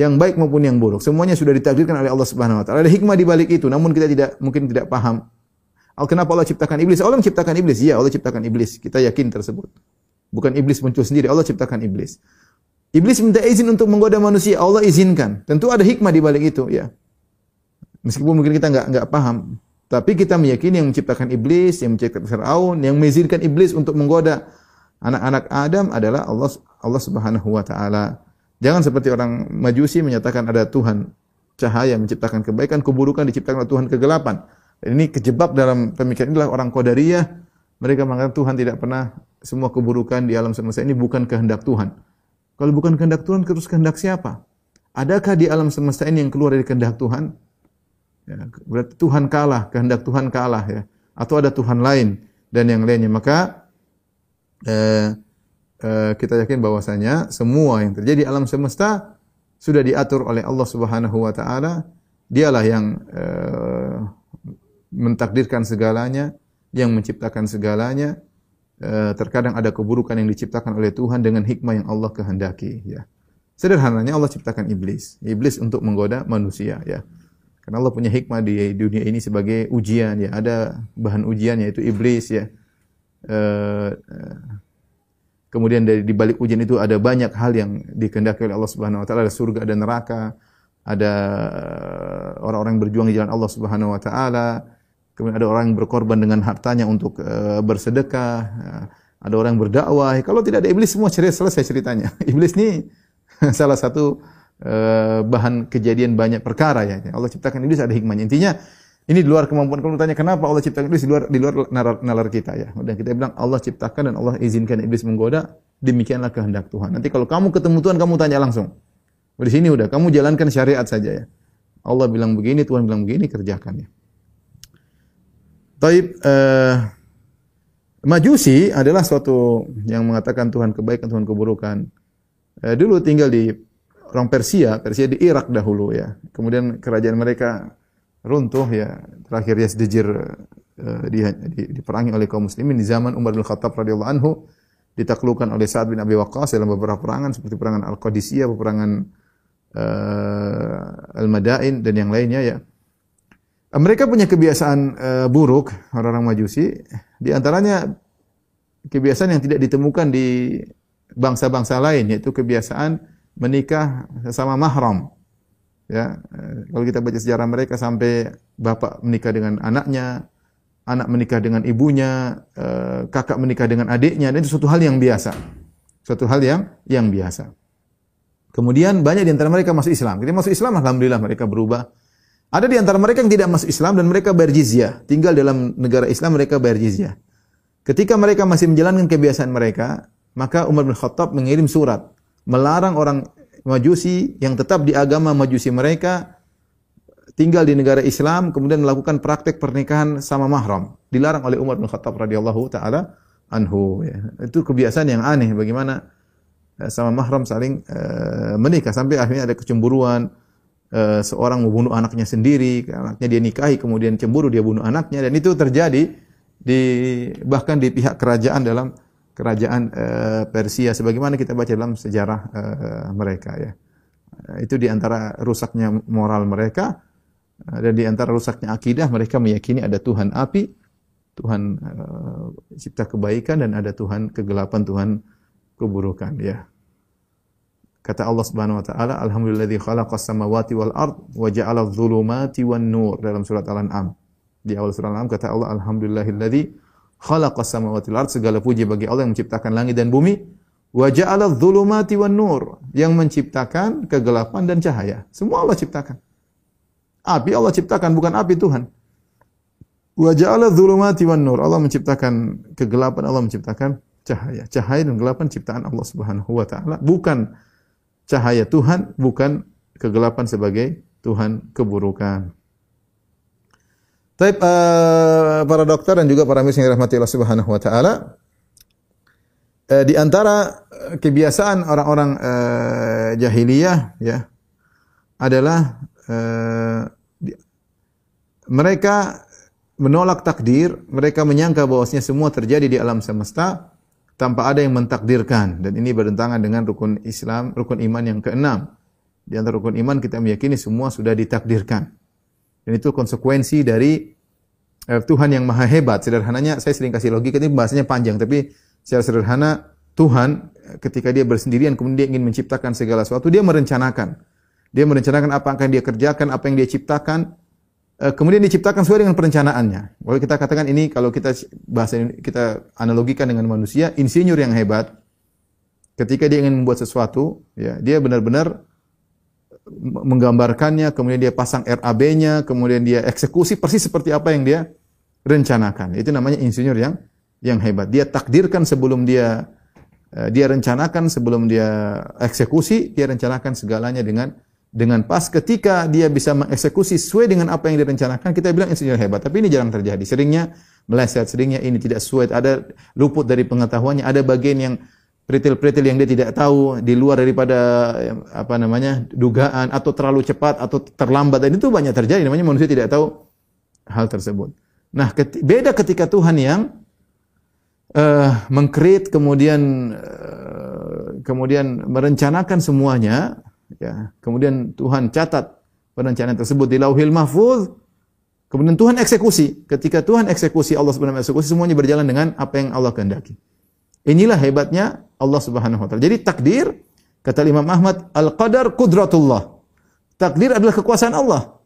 yang baik maupun yang buruk. Semuanya sudah ditakdirkan oleh Allah Subhanahu wa taala. Ada hikmah di balik itu, namun kita tidak mungkin tidak paham. Kenapa Allah ciptakan iblis? Allah menciptakan iblis. Iya, Allah ciptakan iblis. Kita yakin tersebut. Bukan iblis muncul sendiri, Allah ciptakan iblis. Iblis minta izin untuk menggoda manusia, Allah izinkan. Tentu ada hikmah di balik itu, ya. Meskipun mungkin kita nggak nggak paham, tapi kita meyakini yang menciptakan iblis, yang menciptakan Firaun, yang mengizinkan iblis untuk menggoda anak-anak Adam adalah Allah Allah Subhanahu wa taala. Jangan seperti orang Majusi menyatakan ada Tuhan cahaya menciptakan kebaikan, keburukan diciptakan oleh Tuhan kegelapan. Ini kejebak dalam pemikiran inilah orang Qadariyah. Mereka mengatakan Tuhan tidak pernah semua keburukan di alam semesta ini bukan kehendak Tuhan. Kalau bukan kehendak Tuhan, terus kehendak siapa? Adakah di alam semesta ini yang keluar dari kehendak Tuhan? Ya, berarti Tuhan kalah, kehendak Tuhan kalah ya. Atau ada Tuhan lain dan yang lainnya. Maka eh, eh, kita yakin bahwasanya semua yang terjadi alam semesta sudah diatur oleh Allah Subhanahu wa taala. Dialah yang eh, mentakdirkan segalanya, yang menciptakan segalanya Eh, terkadang ada keburukan yang diciptakan oleh Tuhan dengan hikmah yang Allah kehendaki ya. Sederhananya Allah ciptakan iblis. Iblis untuk menggoda manusia ya. Karena Allah punya hikmah di dunia ini sebagai ujian ya. Ada bahan ujian yaitu iblis ya. Uh, kemudian dari di balik ujian itu ada banyak hal yang dikehendaki oleh Allah Subhanahu wa taala, ada surga, ada neraka, ada orang-orang berjuang di jalan Allah Subhanahu wa taala, Kemudian ada orang yang berkorban dengan hartanya untuk uh, bersedekah. Uh, ada orang yang berdakwah. Kalau tidak ada iblis semua cerita selesai ceritanya. Iblis ini salah satu uh, bahan kejadian banyak perkara ya. Allah ciptakan iblis ada hikmahnya. Intinya ini di luar kemampuan kamu tanya kenapa Allah ciptakan iblis di luar di luar nalar, nalar kita ya. Dan kita bilang Allah ciptakan dan Allah izinkan iblis menggoda, demikianlah kehendak Tuhan. Nanti kalau kamu ketemu Tuhan kamu tanya langsung. Di sini udah kamu jalankan syariat saja ya. Allah bilang begini, Tuhan bilang begini, kerjakan ya. Taib uh, Majusi adalah suatu yang mengatakan Tuhan kebaikan, Tuhan keburukan. Uh, dulu tinggal di orang Persia, Persia di Irak dahulu ya. Kemudian kerajaan mereka runtuh ya. Terakhir Yazdijir uh, di, di, diperangi oleh kaum muslimin di zaman Umar bin Khattab radhiyallahu anhu ditaklukkan oleh Sa'ad bin Abi Waqqas dalam beberapa perangan seperti perangan Al-Qadisiyah, peperangan uh, Al-Madain dan yang lainnya ya. Mereka punya kebiasaan uh, buruk orang-orang Majusi, di antaranya kebiasaan yang tidak ditemukan di bangsa-bangsa lain yaitu kebiasaan menikah sama mahram. Ya, uh, kalau kita baca sejarah mereka sampai bapak menikah dengan anaknya, anak menikah dengan ibunya, uh, kakak menikah dengan adiknya, dan itu suatu hal yang biasa. Suatu hal yang yang biasa. Kemudian banyak di antara mereka masuk Islam. Ketika masuk Islam, alhamdulillah mereka berubah ada di antara mereka yang tidak masuk Islam dan mereka bayar jizyah. Tinggal dalam negara Islam mereka bayar jizyah. Ketika mereka masih menjalankan kebiasaan mereka, maka Umar bin Khattab mengirim surat melarang orang Majusi yang tetap di agama Majusi mereka tinggal di negara Islam kemudian melakukan praktek pernikahan sama mahram. Dilarang oleh Umar bin Khattab radhiyallahu taala anhu ya. Itu kebiasaan yang aneh bagaimana eh, sama mahram saling uh, menikah sampai akhirnya ada kecemburuan uh, seorang membunuh anaknya sendiri, anaknya dia nikahi kemudian cemburu dia bunuh anaknya dan itu terjadi di bahkan di pihak kerajaan dalam kerajaan uh, Persia sebagaimana kita baca dalam sejarah uh, mereka ya. itu di antara rusaknya moral mereka dan di antara rusaknya akidah mereka meyakini ada Tuhan api, Tuhan uh, cipta kebaikan dan ada Tuhan kegelapan, Tuhan keburukan ya. Kata Allah Subhanahu wa taala, "Alhamdulilladzi khalaqas samawati wal ard wa ja'ala adh-dhulumati wan nur" dalam surat Al-An'am. Di awal surat Al-An'am kata Allah, "Alhamdulillahilladzi khalaqas samawati wal ard" segala puji bagi Allah yang menciptakan langit dan bumi. Wa ja'ala adh-dhulumati wan nur, yang menciptakan kegelapan dan cahaya. Semua Allah ciptakan. Api Allah ciptakan, bukan api Tuhan. Wa ja'ala adh-dhulumati wan nur. Allah menciptakan kegelapan, Allah menciptakan cahaya. Cahaya dan kegelapan ciptaan Allah Subhanahu wa taala, bukan cahaya Tuhan, bukan kegelapan sebagai Tuhan keburukan. Tapi uh, para dokter dan juga para miskin rahmati Allah Subhanahu wa taala eh, di antara eh, kebiasaan orang-orang eh, jahiliyah ya adalah eh, di- mereka menolak takdir, mereka menyangka bahwasanya semua terjadi di alam semesta tanpa ada yang mentakdirkan dan ini bertentangan dengan rukun Islam, rukun iman yang keenam. Di antara rukun iman kita meyakini semua sudah ditakdirkan. Dan itu konsekuensi dari eh, Tuhan yang maha hebat. Sederhananya saya sering kasih logika ini bahasanya panjang tapi secara sederhana Tuhan eh, ketika dia bersendirian kemudian dia ingin menciptakan segala sesuatu dia merencanakan. Dia merencanakan apa yang akan dia kerjakan, apa yang dia ciptakan, kemudian diciptakan sesuai dengan perencanaannya. Kalau kita katakan ini kalau kita bahasa ini- kita analogikan dengan manusia, insinyur yang hebat ketika dia ingin membuat sesuatu, ya, dia benar-benar m- menggambarkannya, kemudian dia pasang RAB-nya, kemudian dia eksekusi persis seperti apa yang dia rencanakan. Itu namanya insinyur yang yang hebat. Dia takdirkan sebelum dia eh, dia rencanakan sebelum dia eksekusi, dia rencanakan segalanya dengan dengan pas ketika dia bisa mengeksekusi sesuai dengan apa yang direncanakan, kita bilang insinyur hebat. Tapi ini jarang terjadi. Seringnya meleset, seringnya ini tidak sesuai, ada luput dari pengetahuannya, ada bagian yang peritil-peritil yang dia tidak tahu di luar daripada eh, apa namanya dugaan atau terlalu cepat atau terlambat dan itu banyak terjadi namanya manusia tidak tahu hal tersebut. Nah, keti- beda ketika Tuhan yang eh mengkreat kemudian eh, kemudian merencanakan semuanya ya. Kemudian Tuhan catat perencanaan tersebut di Lauhil Mahfuz. Kemudian Tuhan eksekusi. Ketika Tuhan eksekusi Allah Subhanahu eksekusi semuanya berjalan dengan apa yang Allah kehendaki. Inilah hebatnya Allah Subhanahu wa taala. Jadi takdir kata Imam Ahmad al-qadar qudratullah. Takdir adalah kekuasaan Allah.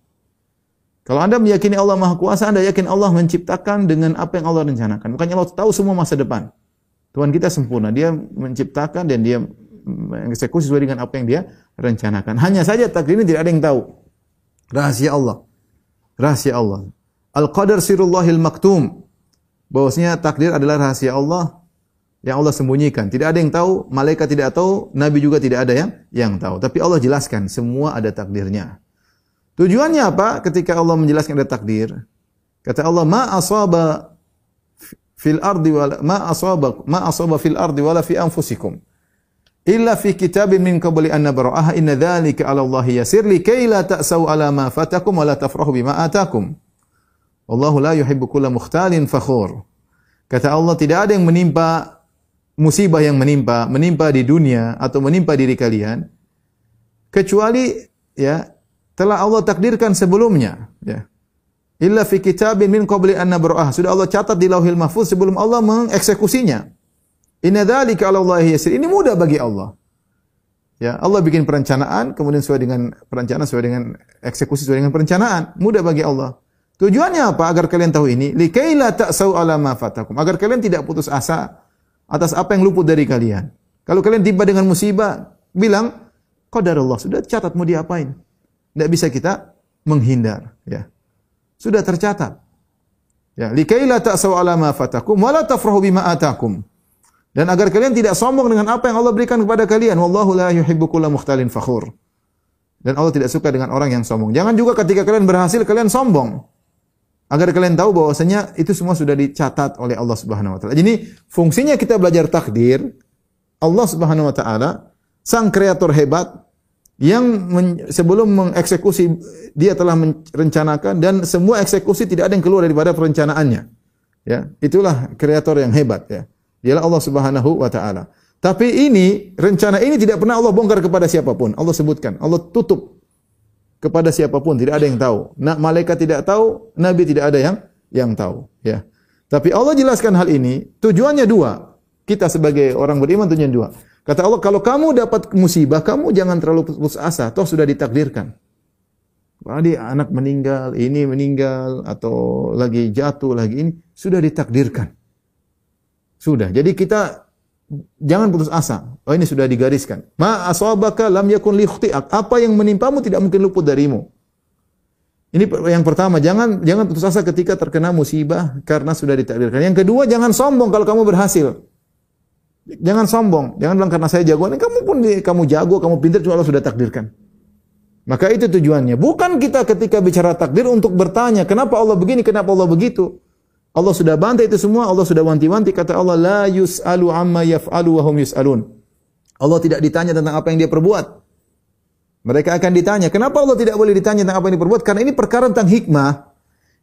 Kalau Anda meyakini Allah Maha Kuasa, Anda yakin Allah menciptakan dengan apa yang Allah rencanakan. Bukannya Allah tahu semua masa depan. Tuhan kita sempurna. Dia menciptakan dan dia mengeksekusi sesuai dengan apa yang dia rencanakan. Hanya saja takdir ini tidak ada yang tahu. Rahasia Allah. Rahasia Allah. Al-qadar sirullahil maktum. Bahwasanya takdir adalah rahasia Allah yang Allah sembunyikan. Tidak ada yang tahu, malaikat tidak tahu, nabi juga tidak ada yang yang tahu. Tapi Allah jelaskan semua ada takdirnya. Tujuannya apa? Ketika Allah menjelaskan ada takdir, kata Allah, "Ma asaba fil ardi wala ma asaba ma asaba fil ardi wala fi anfusikum illa fi kitabin min qabli an nabra'aha inna dzalika 'ala Allah yasir likay la ta'sau 'ala ma fatakum wa la tafrahu bima atakum." Wallahu la yuhibbu kulla mukhtalin fakhur. Kata Allah, tidak ada yang menimpa musibah yang menimpa, menimpa di dunia atau menimpa diri kalian kecuali ya telah Allah takdirkan sebelumnya ya illa fi kitabin min qabli an nabra'ah sudah Allah catat di lauhil mahfuz sebelum Allah mengeksekusinya inna dzalika 'ala Allah yasir ini mudah bagi Allah ya Allah bikin perencanaan kemudian sesuai dengan perencanaan sesuai dengan eksekusi sesuai dengan perencanaan mudah bagi Allah tujuannya apa agar kalian tahu ini likaila ta'sau 'ala ma fatakum agar kalian tidak putus asa atas apa yang luput dari kalian kalau kalian tiba dengan musibah bilang qadarullah sudah catat mau diapain tidak bisa kita menghindar. Ya. Sudah tercatat. Ya, likaila ta'saw ala ma fatakum wa la tafrahu bima atakum. Dan agar kalian tidak sombong dengan apa yang Allah berikan kepada kalian. Wallahu la yuhibbu kulla mukhtalin fakhur. Dan Allah tidak suka dengan orang yang sombong. Jangan juga ketika kalian berhasil kalian sombong. Agar kalian tahu bahwasanya itu semua sudah dicatat oleh Allah Subhanahu wa taala. Jadi fungsinya kita belajar takdir Allah Subhanahu wa taala sang kreator hebat yang men, sebelum mengeksekusi dia telah merencanakan dan semua eksekusi tidak ada yang keluar daripada perencanaannya. Ya, itulah kreator yang hebat ya. Dialah Allah Subhanahu wa taala. Tapi ini rencana ini tidak pernah Allah bongkar kepada siapa pun. Allah sebutkan, Allah tutup kepada siapa pun, tidak ada yang tahu. Nah, malaikat tidak tahu, nabi tidak ada yang yang tahu, ya. Tapi Allah jelaskan hal ini, tujuannya dua. Kita sebagai orang beriman tujuan dua. Kata Allah, kalau kamu dapat musibah, kamu jangan terlalu putus asa. Toh sudah ditakdirkan. Tadi anak meninggal, ini meninggal, atau lagi jatuh, lagi ini. Sudah ditakdirkan. Sudah. Jadi kita jangan putus asa. Oh ini sudah digariskan. Ma asabaka lam yakun li Apa yang menimpamu tidak mungkin luput darimu. Ini yang pertama, jangan jangan putus asa ketika terkena musibah karena sudah ditakdirkan. Yang kedua, jangan sombong kalau kamu berhasil. Jangan sombong, jangan bilang karena saya jago. Kamu pun kamu jago, kamu pintar cuma Allah sudah takdirkan. Maka itu tujuannya. Bukan kita ketika bicara takdir untuk bertanya, kenapa Allah begini, kenapa Allah begitu. Allah sudah bantai itu semua, Allah sudah wanti-wanti kata Allah la yus'alu amma yaf'alu wa hum yus'alun. Allah tidak ditanya tentang apa yang dia perbuat. Mereka akan ditanya. Kenapa Allah tidak boleh ditanya tentang apa yang diperbuat? Karena ini perkara tentang hikmah.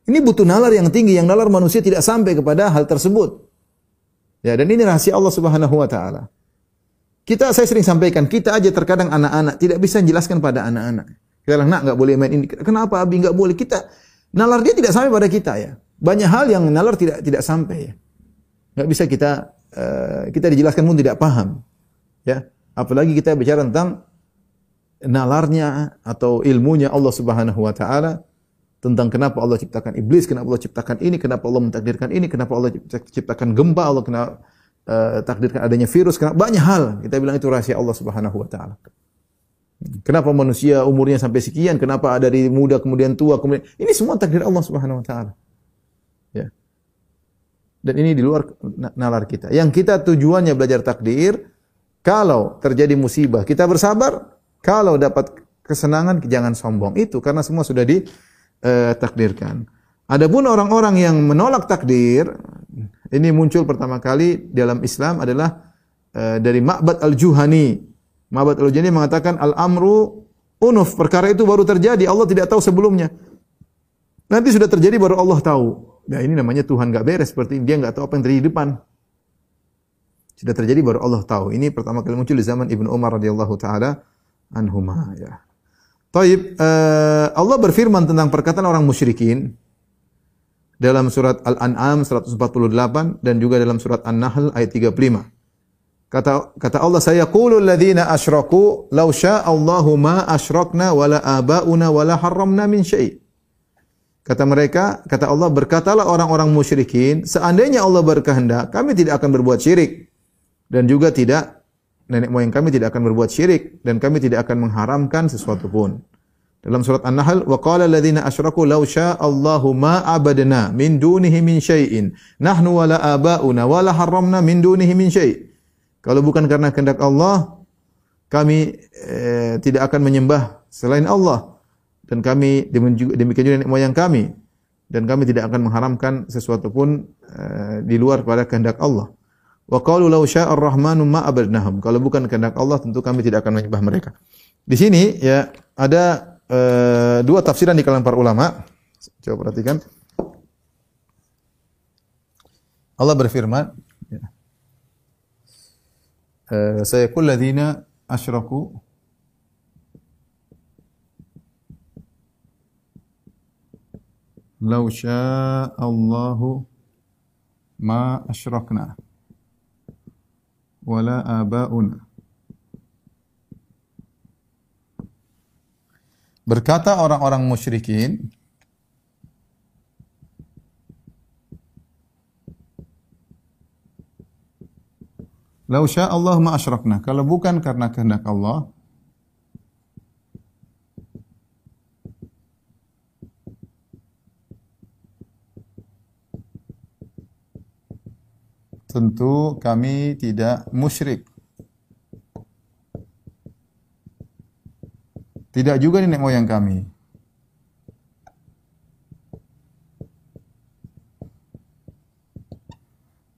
Ini butuh nalar yang tinggi, yang nalar manusia tidak sampai kepada hal tersebut. Ya, dan ini rahasia Allah Subhanahu wa taala. Kita saya sering sampaikan, kita aja terkadang anak-anak tidak bisa menjelaskan pada anak-anak. Kita bilang, "Nak, enggak boleh main ini." Kenapa Abi enggak boleh? Kita nalar dia tidak sampai pada kita ya. Banyak hal yang nalar tidak tidak sampai. Enggak bisa kita uh, kita dijelaskan pun tidak paham. Ya. Apalagi kita bicara tentang nalarnya atau ilmunya Allah Subhanahu wa taala tentang kenapa Allah ciptakan iblis, kenapa Allah ciptakan ini, kenapa Allah mentakdirkan ini, kenapa Allah ciptakan gempa, Allah kenapa uh, takdirkan adanya virus, kenapa banyak hal. Kita bilang itu rahasia Allah Subhanahu wa taala. Kenapa manusia umurnya sampai sekian? Kenapa dari muda kemudian tua kemudian ini semua takdir Allah Subhanahu wa taala. Dan ini di luar nalar kita. Yang kita tujuannya belajar takdir, kalau terjadi musibah kita bersabar, kalau dapat kesenangan jangan sombong. Itu karena semua sudah ditakdirkan. Eh, Adapun orang-orang yang menolak takdir, ini muncul pertama kali dalam Islam adalah uh, dari Ma'bad al-Juhani. Ma'bad al-Juhani mengatakan al-amru unuf, perkara itu baru terjadi, Allah tidak tahu sebelumnya. Nanti sudah terjadi baru Allah tahu. Nah ini namanya Tuhan gak beres seperti dia nggak tahu apa yang terjadi di depan. Sudah terjadi baru Allah tahu. Ini pertama kali muncul di zaman Ibnu Umar radhiyallahu taala anhuma ya. Taib, uh, Allah berfirman tentang perkataan orang musyrikin dalam surat Al-An'am 148 dan juga dalam surat An-Nahl ayat 35. Kata kata Allah saya qulul ladzina asyraku law syaa Allahu ma asyrakna wala abauna wala harramna min syai'. Kata mereka, kata Allah, berkatalah orang-orang musyrikin, seandainya Allah berkehendak, kami tidak akan berbuat syirik. Dan juga tidak, nenek moyang kami tidak akan berbuat syirik. Dan kami tidak akan mengharamkan sesuatu pun. Dalam surat An-Nahl, وَقَالَ الَّذِينَ أَشْرَكُوا لَوْ شَاءَ اللَّهُ مَا عَبَدْنَا مِنْ دُونِهِ مِنْ شَيْءٍ نَحْنُ وَلَا آبَاؤُنَا وَلَا حَرَّمْنَا مِنْ دُونِهِ مِنْ شَيْءٍ Kalau bukan karena kehendak Allah, kami eh, tidak akan menyembah selain Allah dan kami demikian juga nenek moyang kami dan kami tidak akan mengharamkan sesuatu pun uh, di luar pada kehendak Allah. Wa qalu law syaa'a ar-rahmanu ma abadnahum. Kalau bukan kehendak Allah tentu kami tidak akan menyembah mereka. Di sini ya ada uh, dua tafsiran di kalangan para ulama. Coba perhatikan. Allah berfirman ya. Uh, sayaqul ladzina asyraku Lau Allahu ma asyrakna wala abauna. Berkata orang-orang musyrikin, Lau Allah ma asyrakna. Kalau bukan karena kehendak Allah, tentu kami tidak musyrik. Tidak juga nenek moyang kami.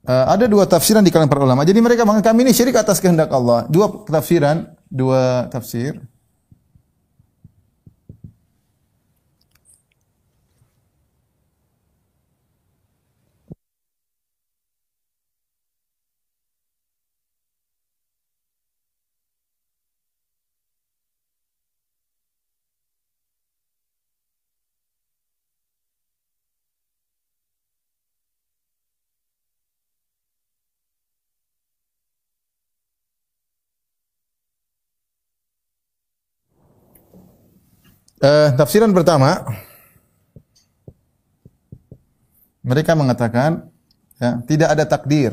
Uh, ada dua tafsiran di kalangan para ulama. Jadi mereka menganggap kami ini syirik atas kehendak Allah. Dua tafsiran, dua tafsir. Uh, tafsiran pertama, mereka mengatakan ya, tidak ada takdir.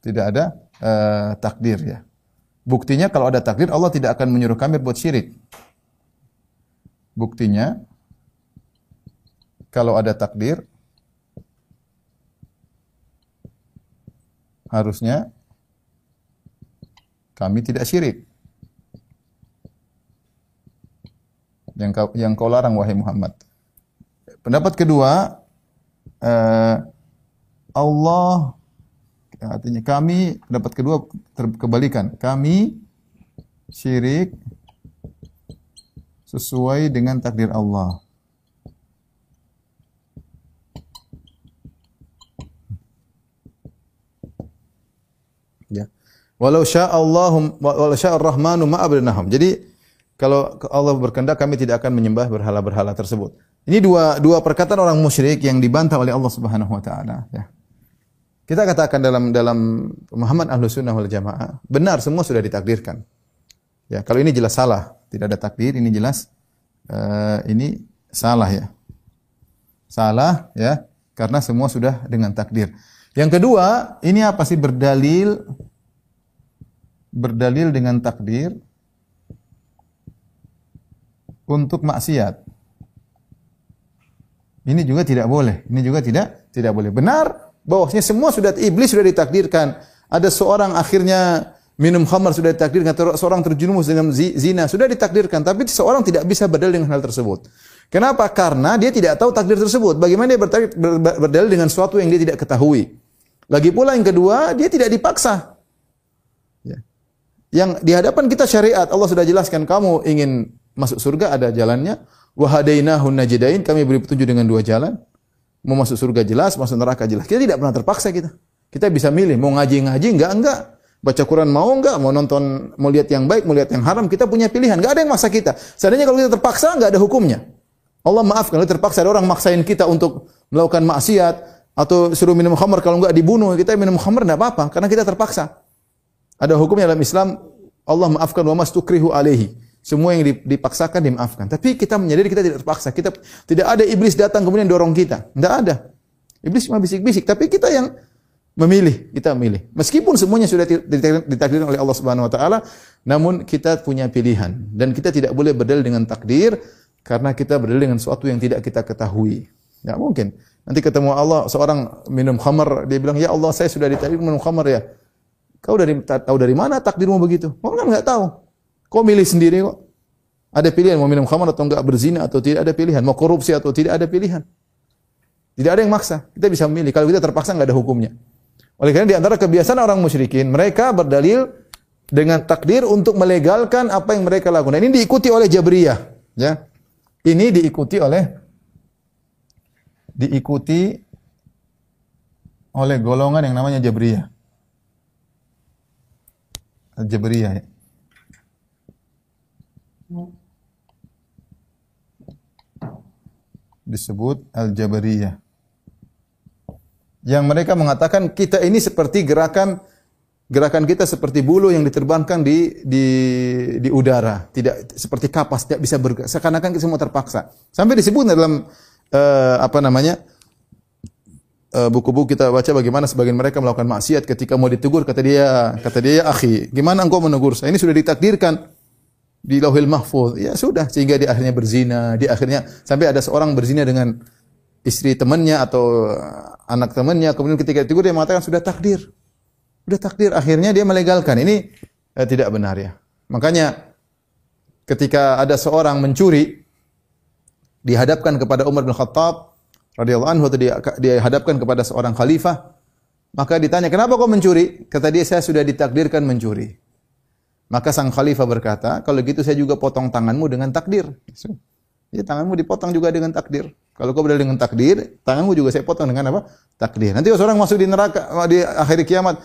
Tidak ada uh, takdir ya. Buktinya kalau ada takdir Allah tidak akan menyuruh kami buat syirik. Buktinya kalau ada takdir harusnya kami tidak syirik. yang kau, yang kau larang wahai Muhammad. Pendapat kedua, eh, Allah artinya kami pendapat kedua terkebalikan. Kami syirik sesuai dengan takdir Allah. Ya. Walau sya'allahum walau sya'ar rahmanu ma'abrinahum. Jadi kalau Allah berkehendak kami tidak akan menyembah berhala-berhala tersebut. Ini dua dua perkataan orang musyrik yang dibantah oleh Allah Subhanahu wa taala, ya. Kita katakan dalam dalam Muhammad Ahlus Sunnah wal Jamaah, benar semua sudah ditakdirkan. Ya, kalau ini jelas salah, tidak ada takdir, ini jelas uh, ini salah ya. Salah ya, karena semua sudah dengan takdir. Yang kedua, ini apa sih berdalil berdalil dengan takdir untuk maksiat. Ini juga tidak boleh. Ini juga tidak tidak boleh. Benar bahwasanya semua sudah iblis sudah ditakdirkan. Ada seorang akhirnya minum khamar sudah ditakdirkan, seorang terjerumus dengan zina sudah ditakdirkan, tapi seorang tidak bisa berdalil dengan hal tersebut. Kenapa? Karena dia tidak tahu takdir tersebut. Bagaimana dia berdalil dengan sesuatu yang dia tidak ketahui. Lagi pula yang kedua, dia tidak dipaksa. Ya. Yang di hadapan kita syariat, Allah sudah jelaskan kamu ingin masuk surga ada jalannya. Wahadainahun najidain, kami beri petunjuk dengan dua jalan. Mau masuk surga jelas, masuk neraka jelas. Kita tidak pernah terpaksa kita. Kita bisa milih, mau ngaji-ngaji, enggak, enggak. Baca Quran mau enggak, mau nonton, mau lihat yang baik, mau lihat yang haram, kita punya pilihan. Enggak ada yang maksa kita. Seandainya kalau kita terpaksa, enggak ada hukumnya. Allah maafkan, kalau terpaksa ada orang maksain kita untuk melakukan maksiat, atau suruh minum khamar, kalau enggak dibunuh, kita minum khamar enggak apa-apa, karena kita terpaksa. Ada hukumnya dalam Islam, Allah maafkan wa mastukrihu alaihi. Semua yang dipaksakan dimaafkan. Tapi kita menyadari kita tidak terpaksa. Kita tidak ada iblis datang kemudian dorong kita. Tidak ada. Iblis cuma bisik-bisik. Tapi kita yang memilih. Kita memilih. Meskipun semuanya sudah ditakdirkan oleh Allah Subhanahu Wa Taala, namun kita punya pilihan dan kita tidak boleh berdalil dengan takdir karena kita berdalil dengan sesuatu yang tidak kita ketahui. Tidak mungkin. Nanti ketemu Allah seorang minum khamar, dia bilang, ya Allah saya sudah ditakdir minum khamar ya. Kau dari tahu dari mana takdirmu begitu? Orang kan nggak tahu. Kau milih sendiri kok. Ada pilihan mau minum khamar atau enggak, berzina atau tidak ada pilihan, mau korupsi atau tidak ada pilihan. Tidak ada yang maksa. Kita bisa memilih. Kalau kita terpaksa enggak ada hukumnya. Oleh karena di antara kebiasaan orang musyrikin, mereka berdalil dengan takdir untuk melegalkan apa yang mereka lakukan. Ini diikuti oleh Jabriyah, ya. Ini diikuti oleh diikuti oleh golongan yang namanya Jabriyah. Jabriyah ya. disebut Al-Jabariyah. Yang mereka mengatakan kita ini seperti gerakan gerakan kita seperti bulu yang diterbangkan di di di udara, tidak seperti kapas tidak bisa bergerak. Seakan-akan kita semua terpaksa. Sampai disebut dalam uh, apa namanya? Eh, buku-buku kita baca bagaimana sebagian mereka melakukan maksiat ketika mau ditegur kata dia kata dia ya akhi gimana engkau menegur saya ini sudah ditakdirkan di lauhil mahfuz. Ya sudah, sehingga dia akhirnya berzina, dia akhirnya sampai ada seorang berzina dengan istri temannya atau anak temannya, kemudian ketika itu dia mengatakan sudah takdir. Sudah takdir, akhirnya dia melegalkan. Ini eh, tidak benar ya. Makanya ketika ada seorang mencuri dihadapkan kepada Umar bin Khattab radhiyallahu anhu atau dia, dihadapkan kepada seorang khalifah, maka ditanya, "Kenapa kau mencuri?" Kata dia, "Saya sudah ditakdirkan mencuri." Maka sang khalifah berkata, kalau gitu saya juga potong tanganmu dengan takdir. Ya, tanganmu dipotong juga dengan takdir. Kalau kau berdalil dengan takdir, tanganmu juga saya potong dengan apa? Takdir. Nanti seorang masuk di neraka di akhir kiamat,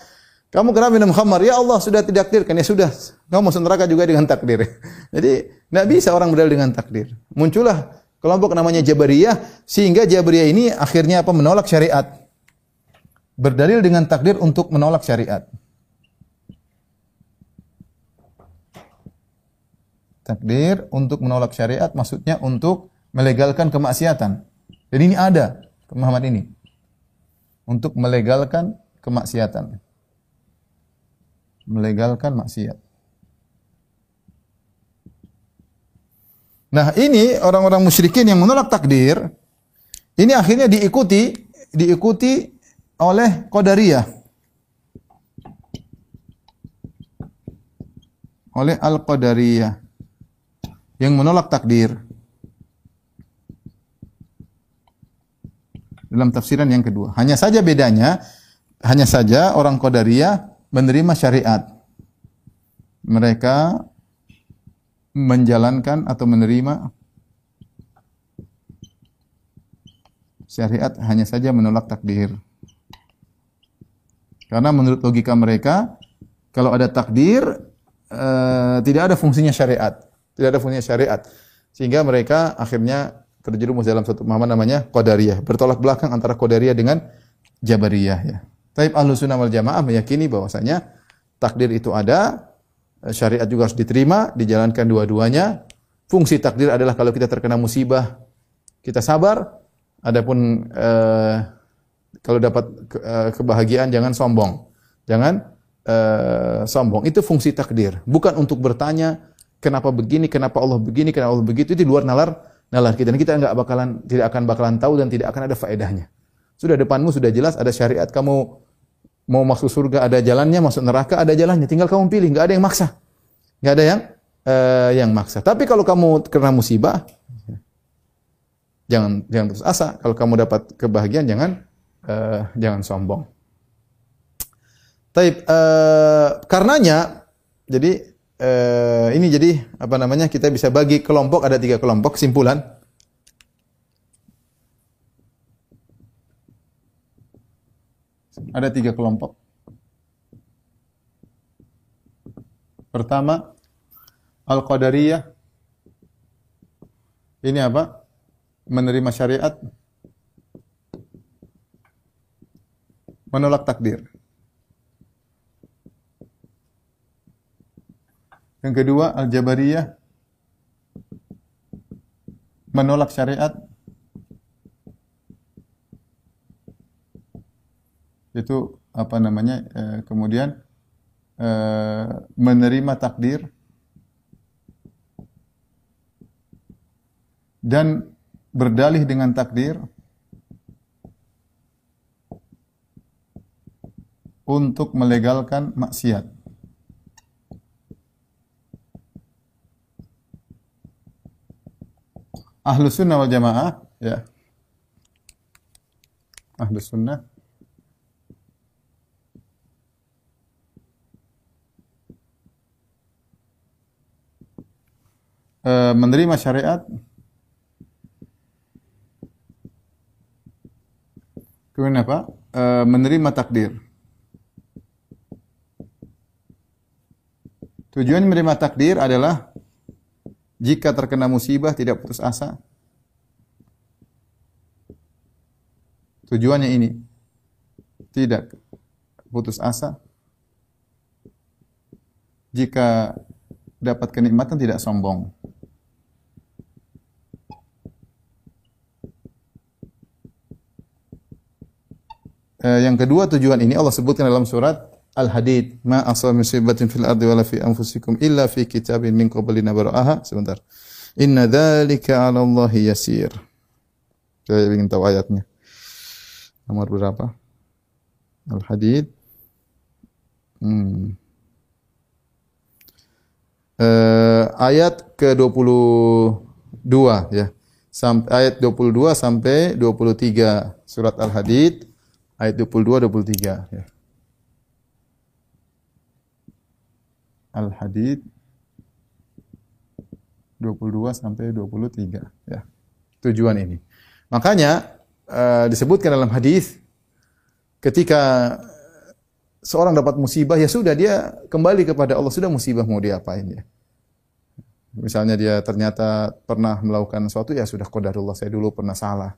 kamu kenapa minum khamar? Ya Allah sudah ditakdirkan. Ya sudah, kamu masuk neraka juga dengan takdir. Jadi tidak bisa orang berdalil dengan takdir. Muncullah kelompok namanya Jabariyah sehingga Jabariyah ini akhirnya apa? Menolak syariat. Berdalil dengan takdir untuk menolak syariat. Takdir untuk menolak syariat maksudnya untuk melegalkan kemaksiatan. Dan ini ada pemahaman ini. Untuk melegalkan kemaksiatan. Melegalkan maksiat. Nah, ini orang-orang musyrikin yang menolak takdir ini akhirnya diikuti diikuti oleh Qadariyah. Oleh Al-Qadariyah yang menolak takdir. Dalam tafsiran yang kedua. Hanya saja bedanya hanya saja orang Qadariyah menerima syariat. Mereka menjalankan atau menerima syariat hanya saja menolak takdir. Karena menurut logika mereka, kalau ada takdir, eh, tidak ada fungsinya syariat. Tidak ada fungsinya syariat. Sehingga mereka akhirnya terjerumus dalam satu pemahaman namanya Qadariyah. Bertolak belakang antara Qadariyah dengan Jabariyah. Ya. Taib Ahlu Sunnah wal Jamaah meyakini bahwasanya takdir itu ada, syariat juga harus diterima, dijalankan dua-duanya. Fungsi takdir adalah kalau kita terkena musibah, kita sabar. Adapun eh, kalau dapat ke, eh, kebahagiaan jangan sombong. Jangan eh, sombong. Itu fungsi takdir. Bukan untuk bertanya kenapa begini, kenapa Allah begini, kenapa Allah begitu. Itu di luar nalar nalar kita. Dan kita enggak bakalan tidak akan bakalan tahu dan tidak akan ada faedahnya. Sudah depanmu sudah jelas ada syariat kamu mau masuk surga ada jalannya, masuk neraka ada jalannya. Tinggal kamu pilih, enggak ada yang maksa. Enggak ada yang uh, yang maksa. Tapi kalau kamu kena musibah jangan jangan terus asa. Kalau kamu dapat kebahagiaan jangan uh, jangan sombong. Taib uh, karenanya jadi uh, ini jadi apa namanya kita bisa bagi kelompok ada tiga kelompok kesimpulan ada tiga kelompok. Pertama, Al-Qadariyah. Ini apa? Menerima syariat. Menolak takdir. Yang kedua, Al-Jabariyah. Menolak syariat. Itu apa namanya eh, kemudian eh, menerima takdir dan berdalih dengan takdir untuk melegalkan maksiat. Ahlus sunnah wal jamaah, ya. Ahlus sunnah Eh, menerima syariat kemudian apa? E, menerima takdir. Tujuan menerima takdir adalah jika terkena musibah tidak putus asa. Tujuannya ini tidak putus asa. Jika dapat kenikmatan tidak sombong. Eh, yang kedua tujuan ini Allah sebutkan dalam surat Al-Hadid, ma asal musibatin fil ardi wala fi anfusikum illa fi kitabin min qabli nabra'aha. Sebentar. Inna dzalika 'ala yasir. Saya ingin tahu ayatnya. Nomor berapa? Al-Hadid. Hmm. Uh, ayat ke-22 ya. Sampai ayat 22 sampai 23 surat Al-Hadid ayat 22 23 ya. Al-Hadid 22 sampai 23 ya. Tujuan ini. Makanya uh, disebutkan dalam hadis ketika seorang dapat musibah ya sudah dia kembali kepada Allah sudah musibah mau diapain ya. Misalnya dia ternyata pernah melakukan sesuatu ya sudah qadarullah saya dulu pernah salah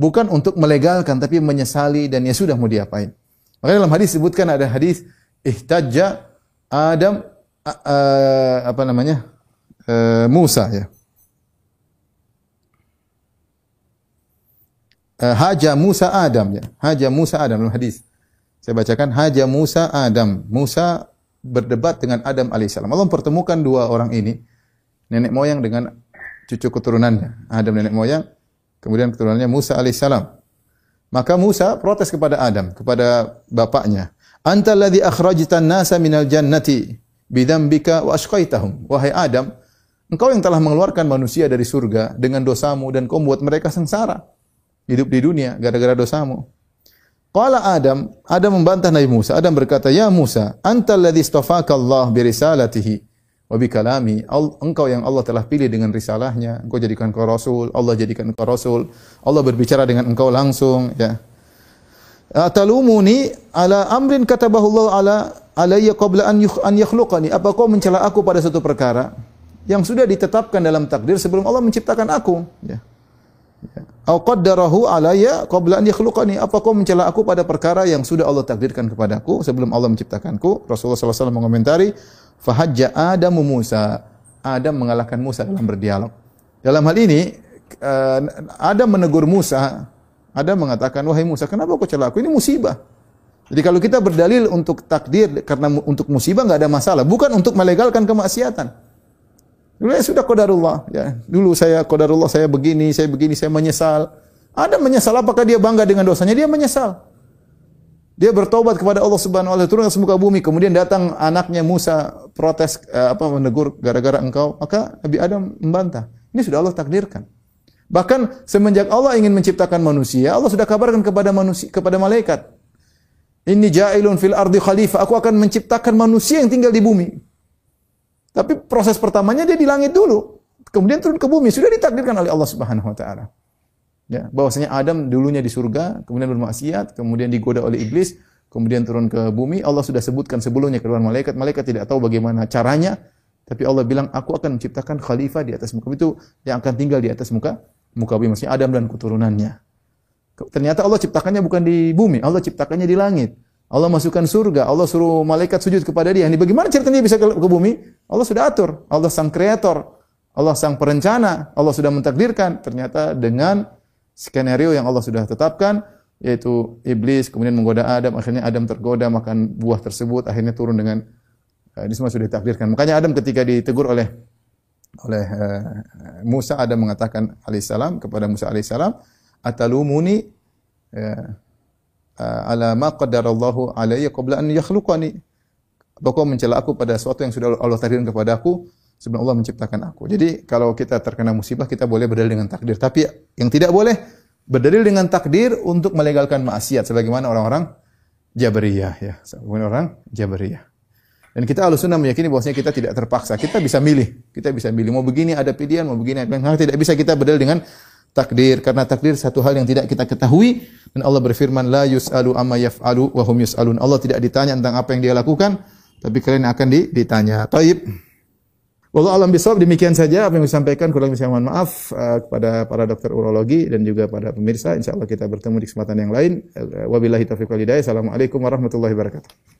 bukan untuk melegalkan tapi menyesali dan ya sudah mau diapain. Makanya dalam hadis disebutkan ada hadis ihtajja Adam uh, uh, apa namanya? Uh, Musa ya. Uh, haja Musa Adam ya. Haja Musa Adam dalam hadis. Saya bacakan haja Musa Adam. Musa berdebat dengan Adam alaihissalam. Allah mempertemukan dua orang ini, nenek moyang dengan cucu keturunannya. Adam nenek moyang, Kemudian keturunannya Musa alaihissalam. Maka Musa protes kepada Adam, kepada bapaknya. Anta alladhi akhrajtan nasa minal jannati bidambika wa ashqaitahum. Wahai Adam, engkau yang telah mengeluarkan manusia dari surga dengan dosamu dan kau membuat mereka sengsara. hidup di dunia gara-gara dosamu. Qala Adam, Adam membantah Nabi Musa. Adam berkata, "Ya Musa, antal ladzi istafaka Allah bi risalatihi wa bi kalami. Al- Engkau yang Allah telah pilih dengan risalahnya. Engkau jadikan engkau rasul, Allah jadikan engkau rasul. Allah berbicara dengan engkau langsung, ya. Atalumuni ala amrin katabahu Allah ala alayya qabla an yukh, an yakhluqani. Apa kau mencela aku pada satu perkara yang sudah ditetapkan dalam takdir sebelum Allah menciptakan aku, ya. Au qaddarahu alayya qabla an yakhluqani. Apa kau mencela aku pada perkara yang sudah Allah takdirkan kepadaku sebelum Allah menciptakanku? Rasulullah SAW mengomentari, "Fahajja Adamu Musa." Adam mengalahkan Musa dalam berdialog. Dalam hal ini eh, Adam menegur Musa. Adam mengatakan, "Wahai Musa, kenapa kau celah aku? Ini musibah." Jadi kalau kita berdalil untuk takdir karena untuk musibah nggak ada masalah, bukan untuk melegalkan kemaksiatan. Dulu ya sudah qadarullah ya. Dulu saya qadarullah saya begini, saya begini, saya menyesal. Ada menyesal apakah dia bangga dengan dosanya? Dia menyesal. Dia bertobat kepada Allah Subhanahu wa taala turun ke muka bumi, kemudian datang anaknya Musa protes eh, apa menegur gara-gara engkau, maka Nabi Adam membantah. Ini sudah Allah takdirkan. Bahkan semenjak Allah ingin menciptakan manusia, Allah sudah kabarkan kepada manusia kepada malaikat, "Inni ja'ilun fil ardi khalifah." Aku akan menciptakan manusia yang tinggal di bumi. Tapi proses pertamanya dia di langit dulu, kemudian turun ke bumi. Sudah ditakdirkan oleh Allah Subhanahu wa taala. Ya, bahwasanya Adam dulunya di surga, kemudian bermaksiat, kemudian digoda oleh iblis, kemudian turun ke bumi. Allah sudah sebutkan sebelumnya keluar malaikat. Malaikat tidak tahu bagaimana caranya, tapi Allah bilang, "Aku akan menciptakan khalifah di atas muka bumi itu yang akan tinggal di atas muka muka bumi, maksudnya Adam dan keturunannya." Ternyata Allah ciptakannya bukan di bumi, Allah ciptakannya di langit. Allah masukkan surga, Allah suruh malaikat sujud kepada dia. Ini bagaimana ceritanya bisa ke, ke bumi? Allah sudah atur. Allah sang kreator, Allah sang perencana, Allah sudah mentakdirkan. Ternyata dengan skenario yang Allah sudah tetapkan, yaitu iblis kemudian menggoda Adam, akhirnya Adam tergoda makan buah tersebut, akhirnya turun dengan eh, ini semua sudah ditakdirkan. Makanya Adam ketika ditegur oleh oleh eh, Musa Adam mengatakan alaihissalam kepada Musa alaihissalam, atalumuni eh, ala ma qaddarallahu alayya qabla an yakhluqani. Kau mencela aku pada sesuatu yang sudah Allah takdirkan kepadaku sebelum Allah menciptakan aku. Jadi kalau kita terkena musibah kita boleh berdalil dengan takdir, tapi yang tidak boleh berdalil dengan takdir untuk melegalkan maksiat sebagaimana orang-orang Jabariyah ya. Sebagaimana orang Jabariyah. Dan kita ahlu sunnah meyakini bahwasanya kita tidak terpaksa. Kita bisa milih. Kita bisa milih. Mau begini ada pilihan, mau begini ada pilihan. Tidak bisa kita berdalil dengan takdir. Karena takdir satu hal yang tidak kita ketahui. Dan Allah berfirman, La yus'alu amma yaf'alu wa hum yus'alun. Allah tidak ditanya tentang apa yang dia lakukan. Tapi kalian akan di- ditanya. Taib. Wallahu alam bisawab. Demikian saja apa yang disampaikan. Kurang saya mohon maaf uh, kepada para dokter urologi dan juga pada pemirsa. Insyaallah kita bertemu di kesempatan yang lain. Uh, wabillahi taufiq wal hidayah. Assalamualaikum warahmatullahi wabarakatuh